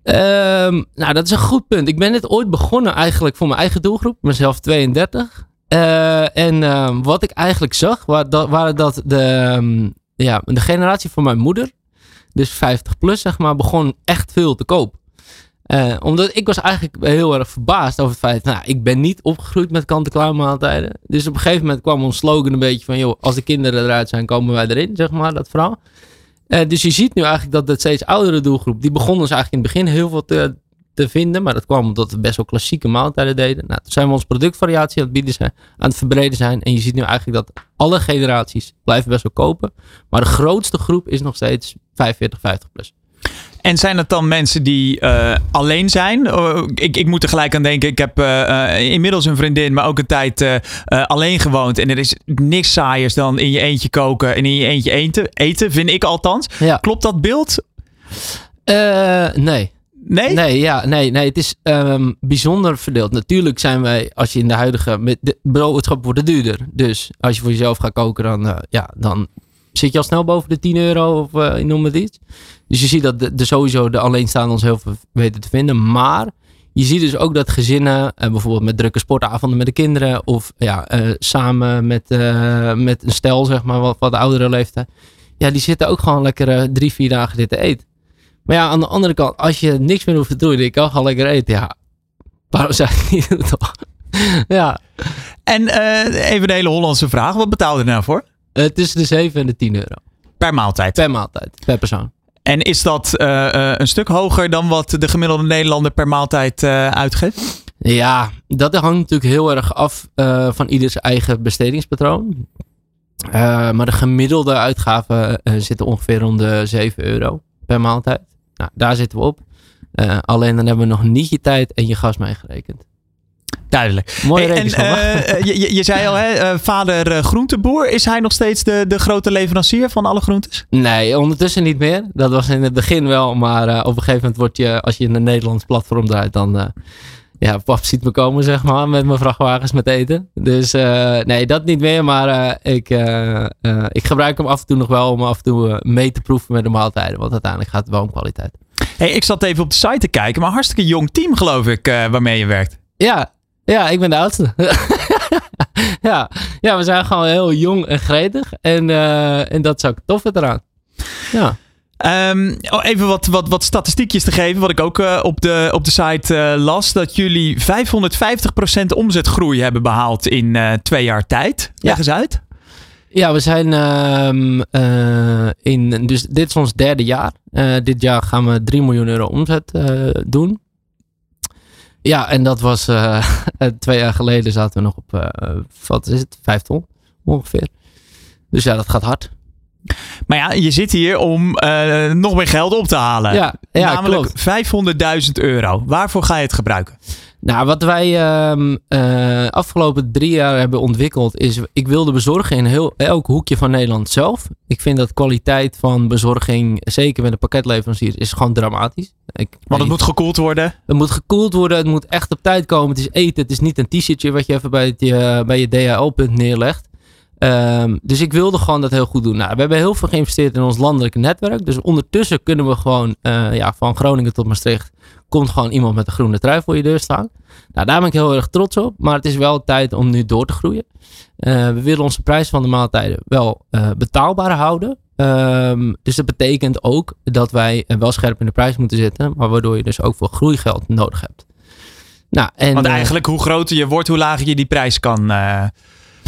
Ehm, nou, dat is een goed punt. Ik ben dit ooit begonnen eigenlijk voor mijn eigen doelgroep, mezelf 32. Eh, en ehm, wat ik eigenlijk zag, waren dat de, ehm, ja, de generatie van mijn moeder, dus 50 plus zeg maar, begon echt veel te koop. Eh, omdat ik was eigenlijk heel erg verbaasd over het feit, nou, ik ben niet opgegroeid met kant-en-klaar maaltijden. Dus op een gegeven moment kwam ons slogan een beetje van, joh, als de kinderen eruit zijn, komen wij erin, zeg maar, dat verhaal. Eh, dus je ziet nu eigenlijk dat de steeds oudere doelgroep, die begon dus eigenlijk in het begin heel veel te, te vinden. Maar dat kwam omdat we best wel klassieke maaltijden deden. Nou, toen zijn we onze productvariatie aan het bieden zijn, aan het verbreden zijn. En je ziet nu eigenlijk dat alle generaties blijven best wel kopen. Maar de grootste groep is nog steeds 45, 50 plus. En zijn het dan mensen die eh, alleen zijn? Oh, ik, ik moet er gelijk aan denken. Ik heb eh, eh, inmiddels een vriendin, maar ook een tijd alleen gewoond. En er is niks saaiers dan in je eentje koken en in je eentje eten. Eten, vind ik althans. Ja. Klopt dat beeld? Nee. Nee? Nee, ja, nee, nee, het is ehm, bijzonder verdeeld. Natuurlijk zijn wij, als je in de huidige, met de worden duurder. Dus als je voor jezelf gaat koken, dan, eh, ja, dan zit je al snel boven de 10 euro of eh noem het iets. Dus je ziet dat de, sowieso de alleenstaande ons heel veel weten te vinden. Maar je ziet dus ook dat gezinnen, eh, bijvoorbeeld met drukke sportavonden met de kinderen, of ja, samen met, met een stel, zeg maar, wat, wat oudere leeftijd. Ja, die zitten ook gewoon lekker drie, vier dagen dit te eten. Maar ja, aan de andere kant, als je niks meer hoeft te doen, je kan gewoon lekker eten. Ja, waarom zou je niet toch? ja, En eh, even de hele Hollandse vraag. Wat betaalde je nou voor? eh, tussen de 7 en de 10 euro. Per maaltijd. Per maaltijd, per persoon. En is dat eh, eh, een stuk hoger dan wat de gemiddelde Nederlander per maaltijd uitgeeft? Ja, dat hangt natuurlijk heel erg af van ieders eigen bestedingspatroon. Maar de gemiddelde uitgaven zitten ongeveer rond de 7 euro per maaltijd. Nou, daar zitten we op. Eh, alleen dan hebben we nog niet je tijd en je gas meegerekend. Duidelijk. Mooie Hey, en rekensom. eh, je, zei al, hè, eh, vader eh, groenteboer. Is hij nog steeds de, de grote leverancier van alle groentes? Nee, ondertussen niet meer. Dat was in het begin wel, maar eh, op een gegeven moment word je, als je in een Nederlands platform draait, dan, eh, ja, pap ziet me komen, zeg maar, met mijn vrachtwagens met eten. Dus eh, nee, dat niet meer, maar eh, ik, eh, ik gebruik hem af en toe nog wel om af en toe mee te proeven met de maaltijden, want uiteindelijk gaat het wel om kwaliteit. Hey, ik zat even op de site te kijken, maar hartstikke jong team geloof ik waarmee je werkt. Ja, ja, ik ben de oudste. ja, ja, we zijn gewoon heel jong en gretig en, en dat is ook tof eraan. Ja. Ehm, oh, even wat, wat, wat statistiekjes te geven, wat ik ook eh, op, de, op de site eh, las. Dat jullie 550% omzetgroei hebben behaald in eh, twee jaar tijd. Leg eens uit. Ja, we zijn ehm, eh, in, dus dit is ons derde jaar. Dit jaar gaan we 3 miljoen euro omzet doen. Ja, en dat was twee jaar geleden zaten we nog op, wat is het, vijf ton ongeveer. Dus ja, dat gaat hard. Maar ja, je zit hier om eh, nog meer geld op te halen. Ja, ja Namelijk klopt. 500.000 euro. Waarvoor ga je het gebruiken? Nou, wat wij ehm eh, afgelopen drie jaar hebben ontwikkeld is, ik wilde bezorgen in heel, elk hoekje van Nederland zelf. Ik vind dat kwaliteit van bezorging, zeker met de pakketleveranciers, is gewoon dramatisch. Ik, Want het moet gekoeld worden. het moet gekoeld worden, het moet echt op tijd komen. Het is eten, het is niet een t-shirtje wat je even bij, het, je, bij je DHL-punt neerlegt. Ehm, dus ik wilde gewoon dat heel goed doen. Nou, we hebben heel veel geïnvesteerd in ons landelijke netwerk. Dus ondertussen kunnen we gewoon eh, ja, van Groningen tot Maastricht komt gewoon iemand met een groene trui voor je deur staan. Nou, daar ben ik heel erg trots op. Maar het is wel tijd om nu door te groeien. Eh, we willen onze prijs van de maaltijden wel eh, betaalbaar houden. Ehm, dus dat betekent ook dat wij wel scherp in de prijs moeten zitten. Maar waardoor je dus ook voor groeigeld nodig hebt. Nou, en, Want eigenlijk hoe groter je wordt, hoe lager je die prijs kan,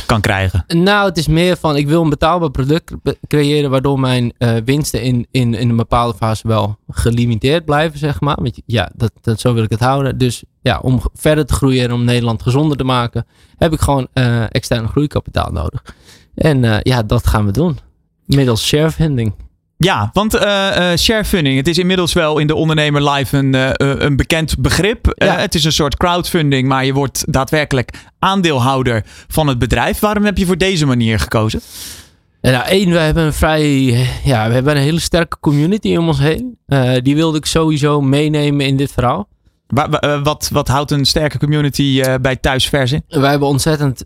kan krijgen. Nou, het is meer van ik wil een betaalbaar product creëren waardoor mijn eh, winsten in, in, in een bepaalde fase wel gelimiteerd blijven, zeg maar. Want ja, dat, dat, zo wil ik het houden. Dus ja, om verder te groeien en om Nederland gezonder te maken, heb ik gewoon eh externe groeikapitaal nodig. En eh, ja, dat gaan we doen. Middels sharefunding. Ja, want eh eh sharefunding, het is inmiddels wel in de ondernemer live een, eh, een bekend begrip. Ja. het is een soort crowdfunding, maar je wordt daadwerkelijk aandeelhouder van het bedrijf. Waarom heb je voor deze manier gekozen? En nou, één, we hebben een vrij, ja, we hebben een hele sterke community om ons heen. Die wilde ik sowieso meenemen in dit verhaal. Wa- wa- eh, wat, wat houdt een sterke community bij thuisvers in? wij hebben ontzettend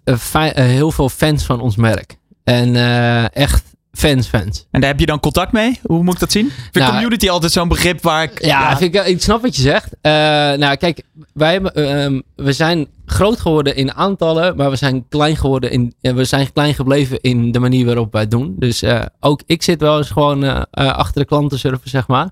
heel veel fans van ons merk. En echt fans, fans. En daar heb je dan contact mee? Hoe moet ik dat zien? Ik vind Nou, community altijd zo'n begrip waar ik... Ja, Vind ik, ik snap wat je zegt. Eh, nou, kijk, wij hebben, ehm, we zijn groot geworden in aantallen, maar we zijn klein geworden in, eh, we zijn klein gebleven in de manier waarop wij het doen. Dus eh, ook ik zit wel eens gewoon eh, eh, achter de klant te surfen, zeg maar.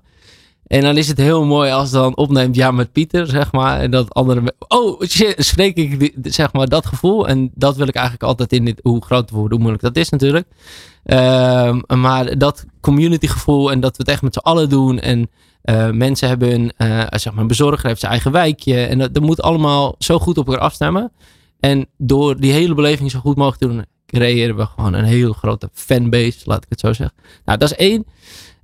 En dan is het heel mooi als dan opneemt, ja, met Pieter, zeg maar. En dat andere, oh, spreek ik, zeg maar, dat gevoel. En dat wil ik eigenlijk altijd in dit, hoe groot wordt, hoe moeilijk dat is natuurlijk. Ehm, maar dat community gevoel en dat we het echt met z'n allen doen. En eh, mensen hebben een, eh, zeg maar, een bezorger heeft zijn eigen wijkje. En dat, dat moet allemaal zo goed op elkaar afstemmen. En door die hele beleving zo goed mogelijk te doen, creëren we gewoon een hele grote fanbase, laat ik het zo zeggen. Nou, dat is één.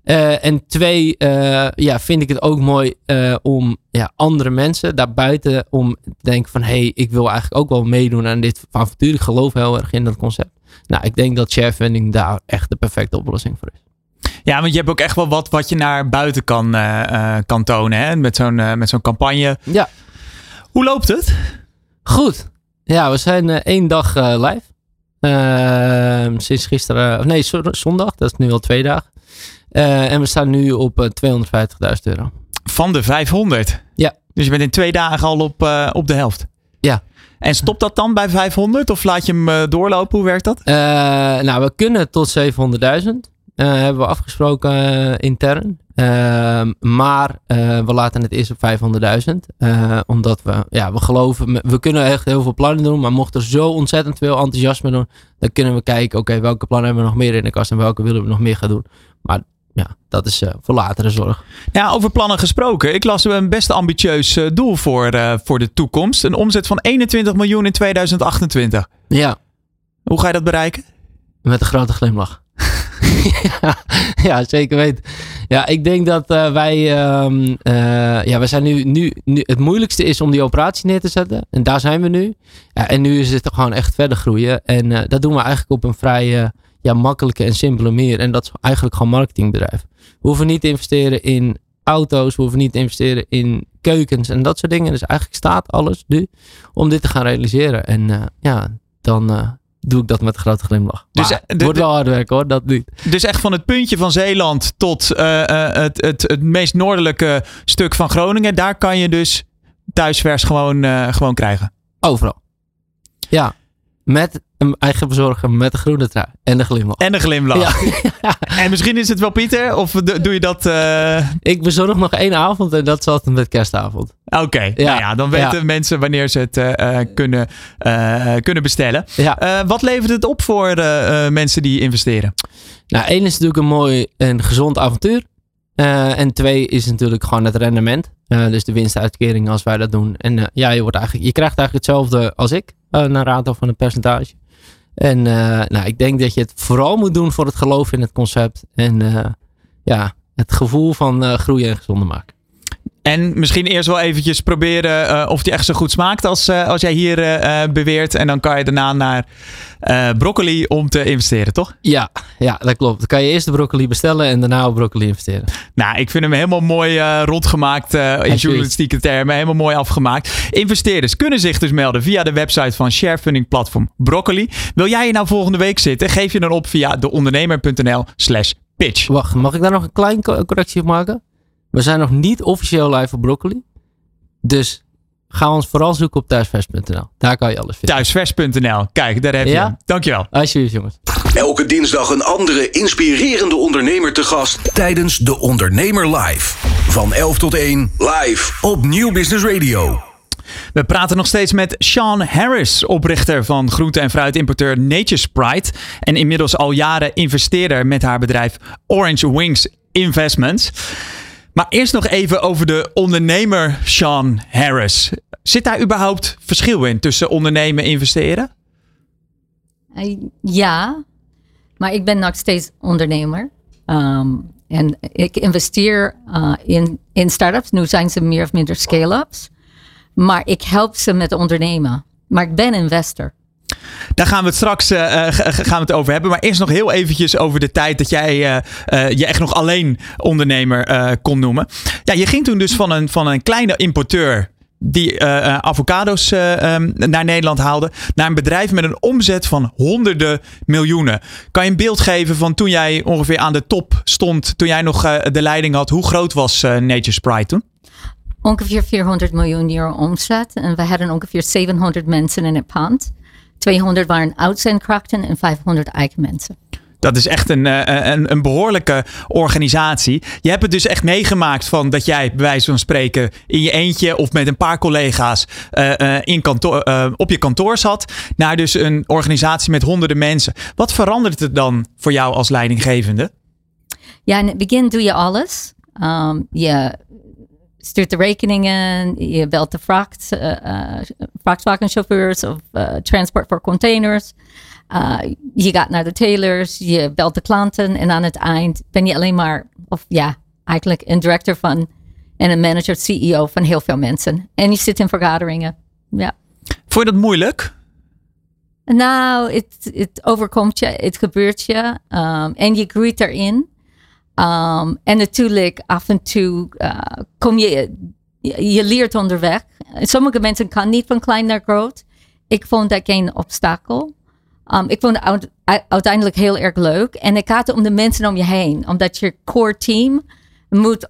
Eh, en twee, eh, ja, vind ik het ook mooi eh, om ja, andere mensen daarbuiten om te denken van, hé, hey, ik wil eigenlijk ook wel meedoen aan dit avontuur. Ik geloof heel erg in dat concept. Nou, ik denk dat sharefunding daar echt de perfecte oplossing voor is. Ja, want je hebt ook echt wel wat wat je naar buiten kan, kan tonen hè? met zo'n met zo'n campagne. Ja. Hoe loopt het? Goed. Ja, we zijn één dag live. Ehm, sinds gisteren, of nee, zo- zondag. Dat is nu al twee dagen. Eh, en we staan nu op eh, 250.000 euro. Van de 500. Ja. Dus je bent in twee dagen al op, eh, op de helft. Ja. En stopt dat dan bij 500 of laat je hem eh, doorlopen? Hoe werkt dat? Eh, nou, we kunnen tot 700.000. eh, hebben we afgesproken eh, intern. Ehm, maar eh, we laten het eerst op 500.000. eh, omdat we, ja, we geloven, we kunnen echt heel veel plannen doen. Maar mocht er zo ontzettend veel enthousiasme doen, dan kunnen we kijken, oké, welke plannen hebben we nog meer in de kast en welke willen we nog meer gaan doen. Maar ja, dat is eh, voor latere zorg. Ja, over plannen gesproken. Ik las een best ambitieus eh, doel voor, eh, voor de toekomst. Een omzet van 21 miljoen in 2028. Ja, Hoe ga je dat bereiken? met een grote glimlach. ja, ja, zeker weten. Ja, ik denk dat wij, uh, ja, we zijn nu, nu, nu, het moeilijkste is om die operatie neer te zetten. En daar zijn we nu. Ja, en nu is het gewoon echt verder groeien. En dat doen we eigenlijk op een vrij ja, makkelijke en simpele manier. En dat is eigenlijk gewoon marketingbedrijf. We hoeven niet te investeren in auto's. We hoeven niet te investeren in keukens en dat soort dingen. Dus eigenlijk staat alles nu om dit te gaan realiseren. En ja, dan doe ik dat met een grote glimlach. Dus, maar het wordt wel hard werk hoor, dat niet. Dus echt van het puntje van Zeeland tot uh, het, het, het meest noordelijke stuk van Groningen. Daar kan je dus thuisvers gewoon, gewoon krijgen. Overal. Ja, met een eigen bezorger met de groene trui. En de glimlach. En de glimlach. Ja. en misschien is het wel Pieter? Of doe je dat... Uh... Ik bezorg nog één avond en dat altijd met kerstavond. Oké, okay. ja. Nou ja, dan weten mensen wanneer ze het uh, kunnen, uh, kunnen bestellen. Ja. wat levert het op voor mensen die investeren? Nou, één is natuurlijk een mooi en gezond avontuur. en twee is natuurlijk gewoon het rendement. Dus de winstuitkering als wij dat doen. En ja, je, wordt eigenlijk, je krijgt eigenlijk hetzelfde als ik. naar rato van een percentage. En uh, nou, ik denk dat je het vooral moet doen voor het geloof in het concept. En ja, het gevoel van groeien en gezonder maken. En misschien eerst wel eventjes proberen uh, of die echt zo goed smaakt als, uh, als jij hier uh, beweert. En dan kan je daarna naar broccoli om te investeren, toch? Ja, ja, dat klopt. Dan kan je eerst de broccoli bestellen en daarna op broccoli investeren. Nou, ik vind hem helemaal mooi rondgemaakt in journalistieke termen. Helemaal mooi afgemaakt. Investeerders kunnen zich dus melden via de website van sharefunding platform Broccoli. Wil jij hier nou volgende week zitten? Geef je dan op via deondernemer.nl slash pitch. Wacht, mag ik daar nog een klein correctie op maken? We zijn nog niet officieel live op Broccoli. Dus ga ons vooral zoeken op thuisvers.nl. Daar kan je alles vinden. Thuisvers.nl. Kijk, daar heb je ja? hem. Dankjewel. Alsjeblieft, jongens. Elke dinsdag een andere inspirerende ondernemer te gast tijdens De Ondernemer Live. Van 11 tot 1 live op Nieuw Business Radio. We praten nog steeds met Sean Harris, oprichter van groente- en fruitimporteur Nature's Pride. En inmiddels al jaren investeerder met haar bedrijf Orange Wings Investments. Maar eerst nog even over de ondernemer Sean Harris. Zit daar überhaupt verschil in tussen ondernemen en investeren? Uh, ja, maar ik ben nog steeds ondernemer. Um, en ik investeer uh, in, in startups. Nu zijn ze meer of minder scale-ups. Maar ik help ze met ondernemen. Maar ik ben investor. Daar gaan we het straks uh, gaan we het over hebben. Maar eerst nog heel eventjes over de tijd dat jij uh, je echt nog alleen ondernemer kon noemen. Ja, je ging toen dus van een, van een kleine importeur die avocado's um, naar Nederland haalde, naar een bedrijf met een omzet van honderden miljoenen. Kan je een beeld geven van toen jij ongeveer aan de top stond, toen jij nog de leiding had? Hoe groot was Nature's Pride toen? Ongeveer 400 miljoen euro omzet. En we hadden ongeveer 700 mensen in het pand. 200 waren uitzendkrachten en 500 eigen mensen. Dat is echt een, eh, een, een, behoorlijke organisatie. Je hebt het dus echt meegemaakt van dat jij, bij wijze van spreken, in je eentje of met een paar collega's uh, in kantoor, uh, op je kantoor zat, naar dus een organisatie met honderden mensen. Wat verandert het dan voor jou als leidinggevende? Ja, in het begin doe je alles. Um, je stuurt de rekeningen, je belt de vracht, uh, vrachtwagenchauffeurs of uh, transport voor containers. je gaat naar de tailors, je belt de klanten en aan het eind ben je alleen maar, of ja, eigenlijk een director van en een manager, CEO van heel veel mensen. En je zit in vergaderingen. Ja. Vond je dat moeilijk? Nou, het, het overkomt je, het gebeurt je um, en je groeit erin. Um, en natuurlijk, af en toe uh, kom je, je leert onderweg. Sommige mensen kan niet van klein naar groot. Ik vond dat geen obstakel. Um, ik vond het uiteindelijk heel erg leuk. En het gaat om de mensen om je heen. Omdat je core team moet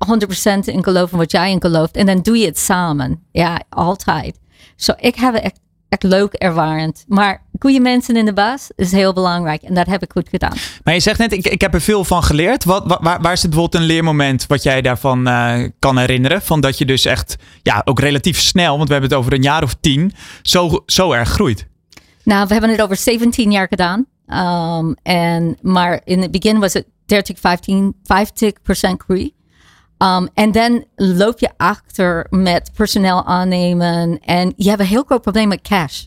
100% in geloven wat jij in gelooft. En dan doe je het samen. Ja, altijd. Zo, so, ik heb echt echt leuk ervarend. Maar goede mensen in de baas is heel belangrijk. En dat heb ik goed gedaan. Maar je zegt net, ik, ik heb er veel van geleerd. Wat, waar, waar is het bijvoorbeeld een leermoment wat jij daarvan uh, kan herinneren? Van dat je dus echt, ja, ook relatief snel, want we hebben het over een jaar of tien, zo, zo erg groeit. Nou, we hebben het over 17 jaar gedaan. Um, en, maar in het begin was het 30, 15, 50% groei. Um, en dan loop je achter met personeel aannemen en je hebt een heel groot probleem met cash.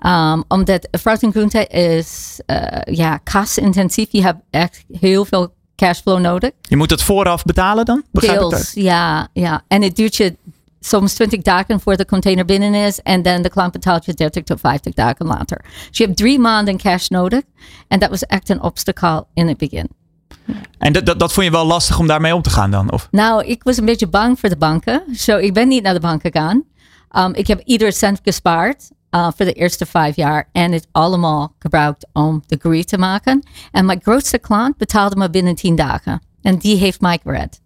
Um, omdat fruit en groente is uh, ja, kasintensief. Je hebt echt heel veel cashflow nodig. Je moet het vooraf betalen dan? Begrijp Deels, ja, ja. En het duurt je soms 20 dagen voor de container binnen is. En dan de klant betaalt je 30 tot 50 dagen later. Dus je hebt drie maanden cash nodig. En dat was echt een obstacle in het begin. En dat, dat, dat vond je wel lastig om daarmee om te gaan dan? Of? Nou, ik was een beetje bang voor de banken. Zo, ik ben niet naar de bank gegaan. Um, ik heb ieder cent gespaard uh, voor de eerste vijf jaar. En het allemaal gebruikt om de groei te maken. En mijn grootste klant betaalde me binnen tien dagen. En die heeft mij gered.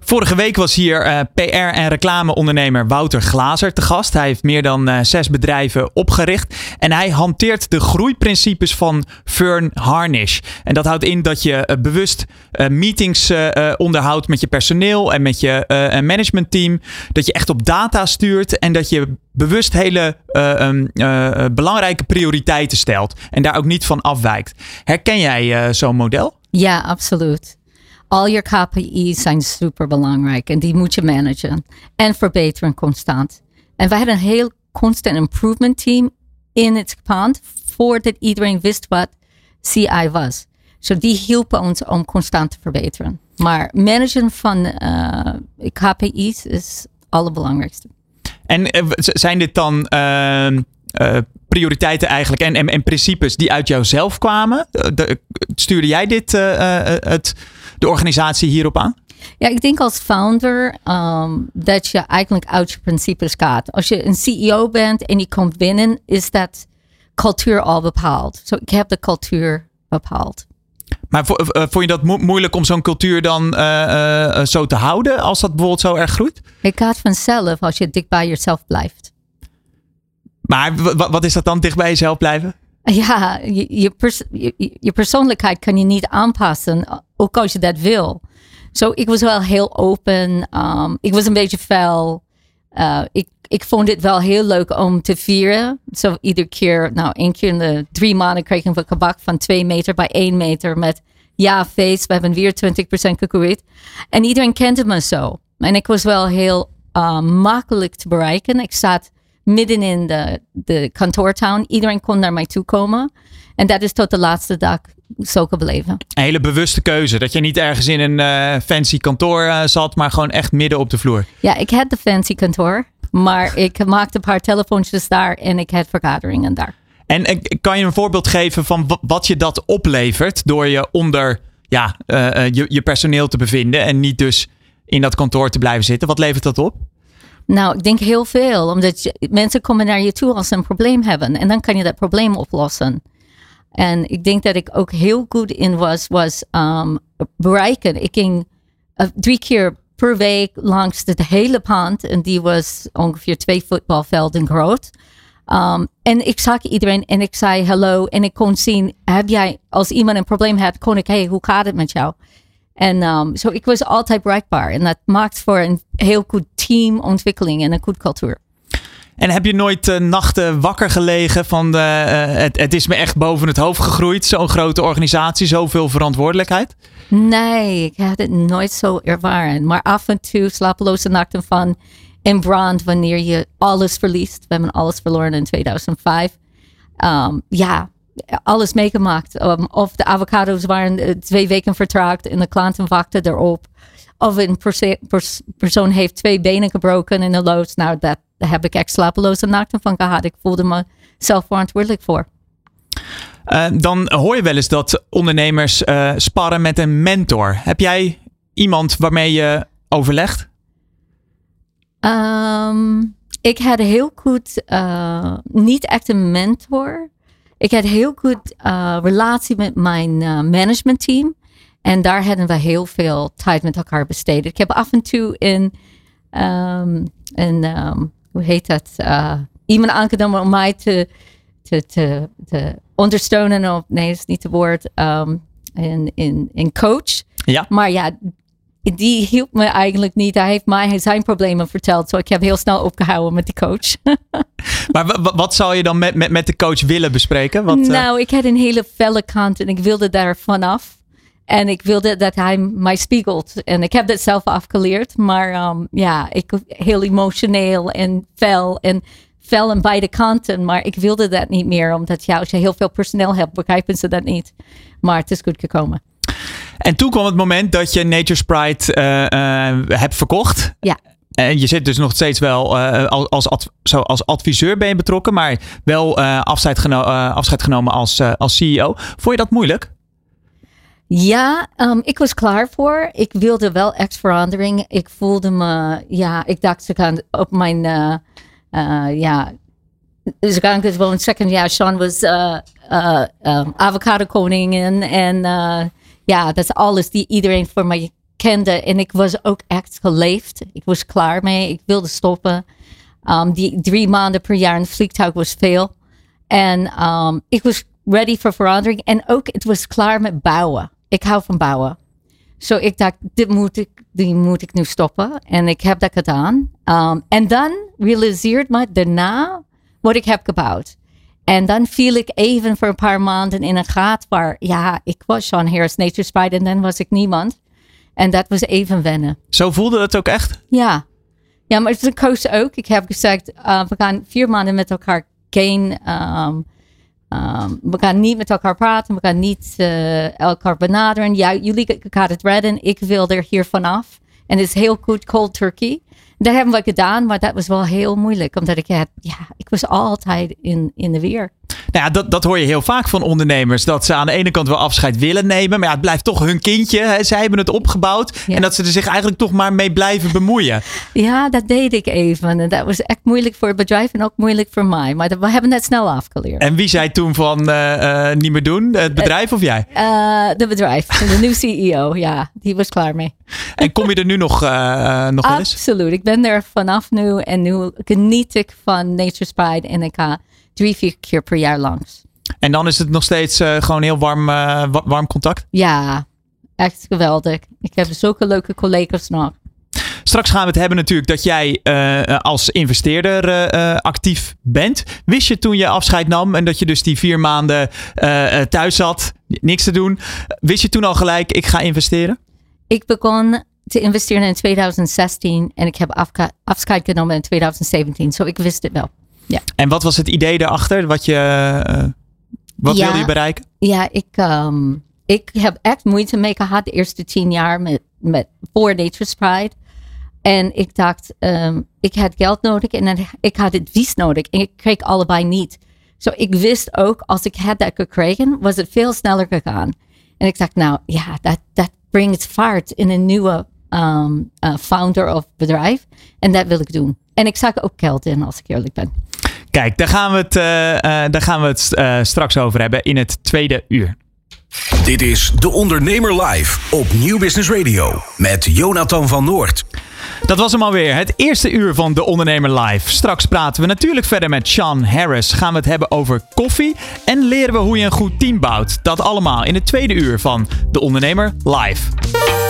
Vorige week was hier uh, PR- en reclameondernemer Wouter Glazer te gast. Hij heeft meer dan uh, zes bedrijven opgericht. En hij hanteert de groeiprincipes van Fern Harnish. En dat houdt in dat je uh, bewust meetings onderhoudt met je personeel en met je managementteam. Dat je echt op data stuurt en dat je bewust hele um, belangrijke prioriteiten stelt. En daar ook niet van afwijkt. Herken jij zo'n model? Ja, absoluut al je KPI's zijn super belangrijk en die moet je managen en verbeteren constant. En wij hadden een heel constant improvement team in het pand voordat iedereen wist wat CI was. So die hielpen ons om constant te verbeteren. Maar managen van uh, KPI's is het allerbelangrijkste. En uh, zijn dit dan uh, prioriteiten eigenlijk en, en, en, principes die uit jouzelf kwamen? De, stuurde jij dit het de organisatie hierop aan? Ja, ik denk als founder um, dat je eigenlijk uit je principes gaat. Als je een CEO bent en je komt binnen, is dat cultuur al bepaald. Zo, so, ik heb de cultuur bepaald. Maar vo, uh, vond je dat mo moeilijk om zo'n cultuur dan uh, uh, zo te houden als dat bijvoorbeeld zo erg groeit? Het gaat vanzelf als je dicht bij jezelf blijft. Maar wat is dat dan, dicht bij jezelf blijven? Ja, je, je, pers je, je, persoonlijkheid kan je niet aanpassen, ook als je dat wil. Zo, ik was wel heel open. Um, ik was een beetje fel. Uh, ik, ik vond het wel heel leuk om te vieren. Zo so, iedere keer, nou, één keer in de drie maanden kreeg ik een kabak van twee meter bij één meter met ja, face. We hebben weer 20% gegroeid. En iedereen kende me zo. En ik was wel heel uh, makkelijk te bereiken. Ik zat midden in de, de kantoortown. Iedereen kon naar mij toe komen. En dat is tot de laatste dag zo gebleven. Een hele bewuste keuze. Dat je niet ergens in een uh, fancy kantoor uh, zat, maar gewoon echt midden op de vloer. Ja, ik had de fancy kantoor. Maar ik maakte een paar telefoontjes daar en ik had vergaderingen daar. En, en kan je een voorbeeld geven van wat je dat oplevert door je onder ja, uh, je, je personeel te bevinden en niet dus in dat kantoor te blijven zitten? Wat levert dat op? Nou, ik denk heel veel. Omdat mensen komen naar je toe als ze een probleem hebben. En dan kan je dat probleem oplossen. En ik denk dat ik ook heel goed in was, was um, bereiken. Ik ging uh, drie keer per week langs het hele pand. En die was ongeveer twee voetbalvelden groot. Um, en ik zag iedereen en ik zei hallo. En ik kon zien, heb jij, als iemand een probleem had, kon ik, hey, hoe gaat het met jou? En um, so ik was altijd bereikbaar. En dat maakt voor een heel goed teamontwikkeling en een goed cultuur. En heb je nooit uh, nachten wakker gelegen van uh, het, het is me echt boven het hoofd gegroeid, zo'n grote organisatie, zoveel verantwoordelijkheid? Nee, ik had het nooit zo ervaren. Maar af en toe slapeloze nachten van in brand wanneer je alles verliest. We hebben alles verloren in 2005. Um, ja, alles meegemaakt. Um, of de avocado's waren twee weken vertraagd en de klanten wachten erop. Of een perso pers persoon heeft twee benen gebroken in de loods. Nou, dat, daar heb ik echt slapeloze nachten van gehad. Ik voelde me zelf verantwoordelijk voor. Uh, dan hoor je wel eens dat ondernemers uh, sparren met een mentor. Heb jij iemand waarmee je overlegt? Um, ik had heel goed, uh, niet echt een mentor. Ik had heel goed uh, relatie met mijn uh, managementteam. En daar hadden we heel veel tijd met elkaar besteed. Ik heb af en toe in, um, in um, hoe heet dat, uh, iemand aangenomen om mij te, te, te, te ondersteunen. Of, nee, dat is niet het woord. Um, in, in, in coach. Ja. Maar ja, die hielp me eigenlijk niet. Hij heeft mij zijn problemen verteld. Zo ik heb heel snel opgehouden met die coach. maar wat zou je dan met, met, met de coach willen bespreken? Wat, nou, uh... ik had een hele felle kant en ik wilde daar vanaf. En ik wilde dat hij mij spiegelt. En ik heb dat zelf afgeleerd. Maar um, ja, ik heel emotioneel en fel. En fel aan beide kanten. Maar ik wilde dat niet meer, omdat ja, als je heel veel personeel hebt, begrijpen ze dat niet. Maar het is goed gekomen. En toen kwam het moment dat je Nature's Pride eh, eh, hebt verkocht. Ja. En je zit dus nog steeds wel eh, als, zo als adviseur ben je betrokken, maar wel eh, afscheid, geno- eh, afscheid genomen als, als CEO. Vond je dat moeilijk? Ja, ehm, ik was klaar voor. Ik wilde wel echt verandering. Ik voelde me, ja, ik dacht ze gaan op mijn, ja, ze gaan gewoon zeggen, ja, Sean was eh eh, um, avocado koningin en ja, dat is alles die iedereen voor mij kende. En ik was ook echt geleefd. Ik was klaar mee. Ik wilde stoppen. Um, die drie maanden per jaar in het vliegtuig was veel. En um, ik was ready voor verandering. En ook, het was klaar met bouwen. Ik hou van bouwen. Zo ik dacht, dit moet ik, die moet ik nu stoppen. En ik heb dat gedaan. Um, en dan realiseerde me daarna wat ik heb gebouwd. En dan viel ik even voor een paar maanden in een gat waar, ja, ik was Sean Harris Nature Spide en dan was ik niemand. En dat was even wennen. Zo voelde het ook echt? Ja. Ja, maar het is een coach ook. Ik heb gezegd, uh, we gaan vier maanden met elkaar geen... Um, um, we gaan niet met elkaar praten. We gaan niet uh, elkaar benaderen. Ja, jullie gaan het redden. Ik wil er hier vanaf. En het is heel goed cold turkey. Dat hebben we gedaan, maar dat was wel heel moeilijk. Omdat ik, had, ja, ik was altijd in, in de weer. Nou ja, dat, dat hoor je heel vaak van ondernemers. Dat ze aan de ene kant wel afscheid willen nemen. Maar ja, het blijft toch hun kindje. Hè? Zij hebben het opgebouwd. Ja. En dat ze er zich eigenlijk toch maar mee blijven bemoeien. Ja, dat deed ik even. En dat was echt moeilijk voor het bedrijf en ook moeilijk voor mij. Maar dat- we hebben het snel afgeleerd. En wie zei toen van eh, eh, niet meer doen? Het bedrijf of jij? Uh, de bedrijf, de nieuwe CEO, ja, die was klaar mee. En kom je er nu nog, uh, nog wel eens? Absoluut. Ik ben er vanaf nu en nu geniet ik van Nature Spide en ik ga drie, vier keer per jaar langs. En dan is het nog steeds uh, gewoon heel warm, uh, warm contact? Ja, echt geweldig. Ik heb zulke leuke collega's nog. Straks gaan we het hebben natuurlijk dat jij uh, als investeerder uh, actief bent. Wist je toen je afscheid nam en dat je dus die vier maanden uh, thuis zat, niks te doen. Wist je toen al gelijk, ik ga investeren? Ik begon te investeren in 2016 en ik heb afscheid genomen in 2017. Zo so ik wist het wel. Ja. En wat was het idee daarachter? Wat, je, wat ja, wilde je bereiken? Ja, ik, um, ik heb echt moeite mee gehad de eerste tien jaar met, met voor Nature's Pride. En ik dacht, um, ik had geld nodig en ik had advies nodig. En ik kreeg allebei niet. Zo so ik wist ook, als ik had dat gekregen, was het veel sneller gegaan. En ik dacht, nou ja, dat, dat brengt vaart in een nieuwe um, uh, founder of bedrijf. En dat wil ik doen. En ik zag ook geld in, als ik eerlijk ben. Kijk, daar gaan we het, uh, uh, daar gaan we het uh, straks over hebben in het tweede uur. Dit is De Ondernemer Live op Nieuw Business Radio met Jonathan van Noord. Dat was hem alweer, het eerste uur van De Ondernemer Live. Straks praten we natuurlijk verder met Sean Harris. Gaan we het hebben over koffie en leren we hoe je een goed team bouwt. Dat allemaal in het tweede uur van De Ondernemer Live.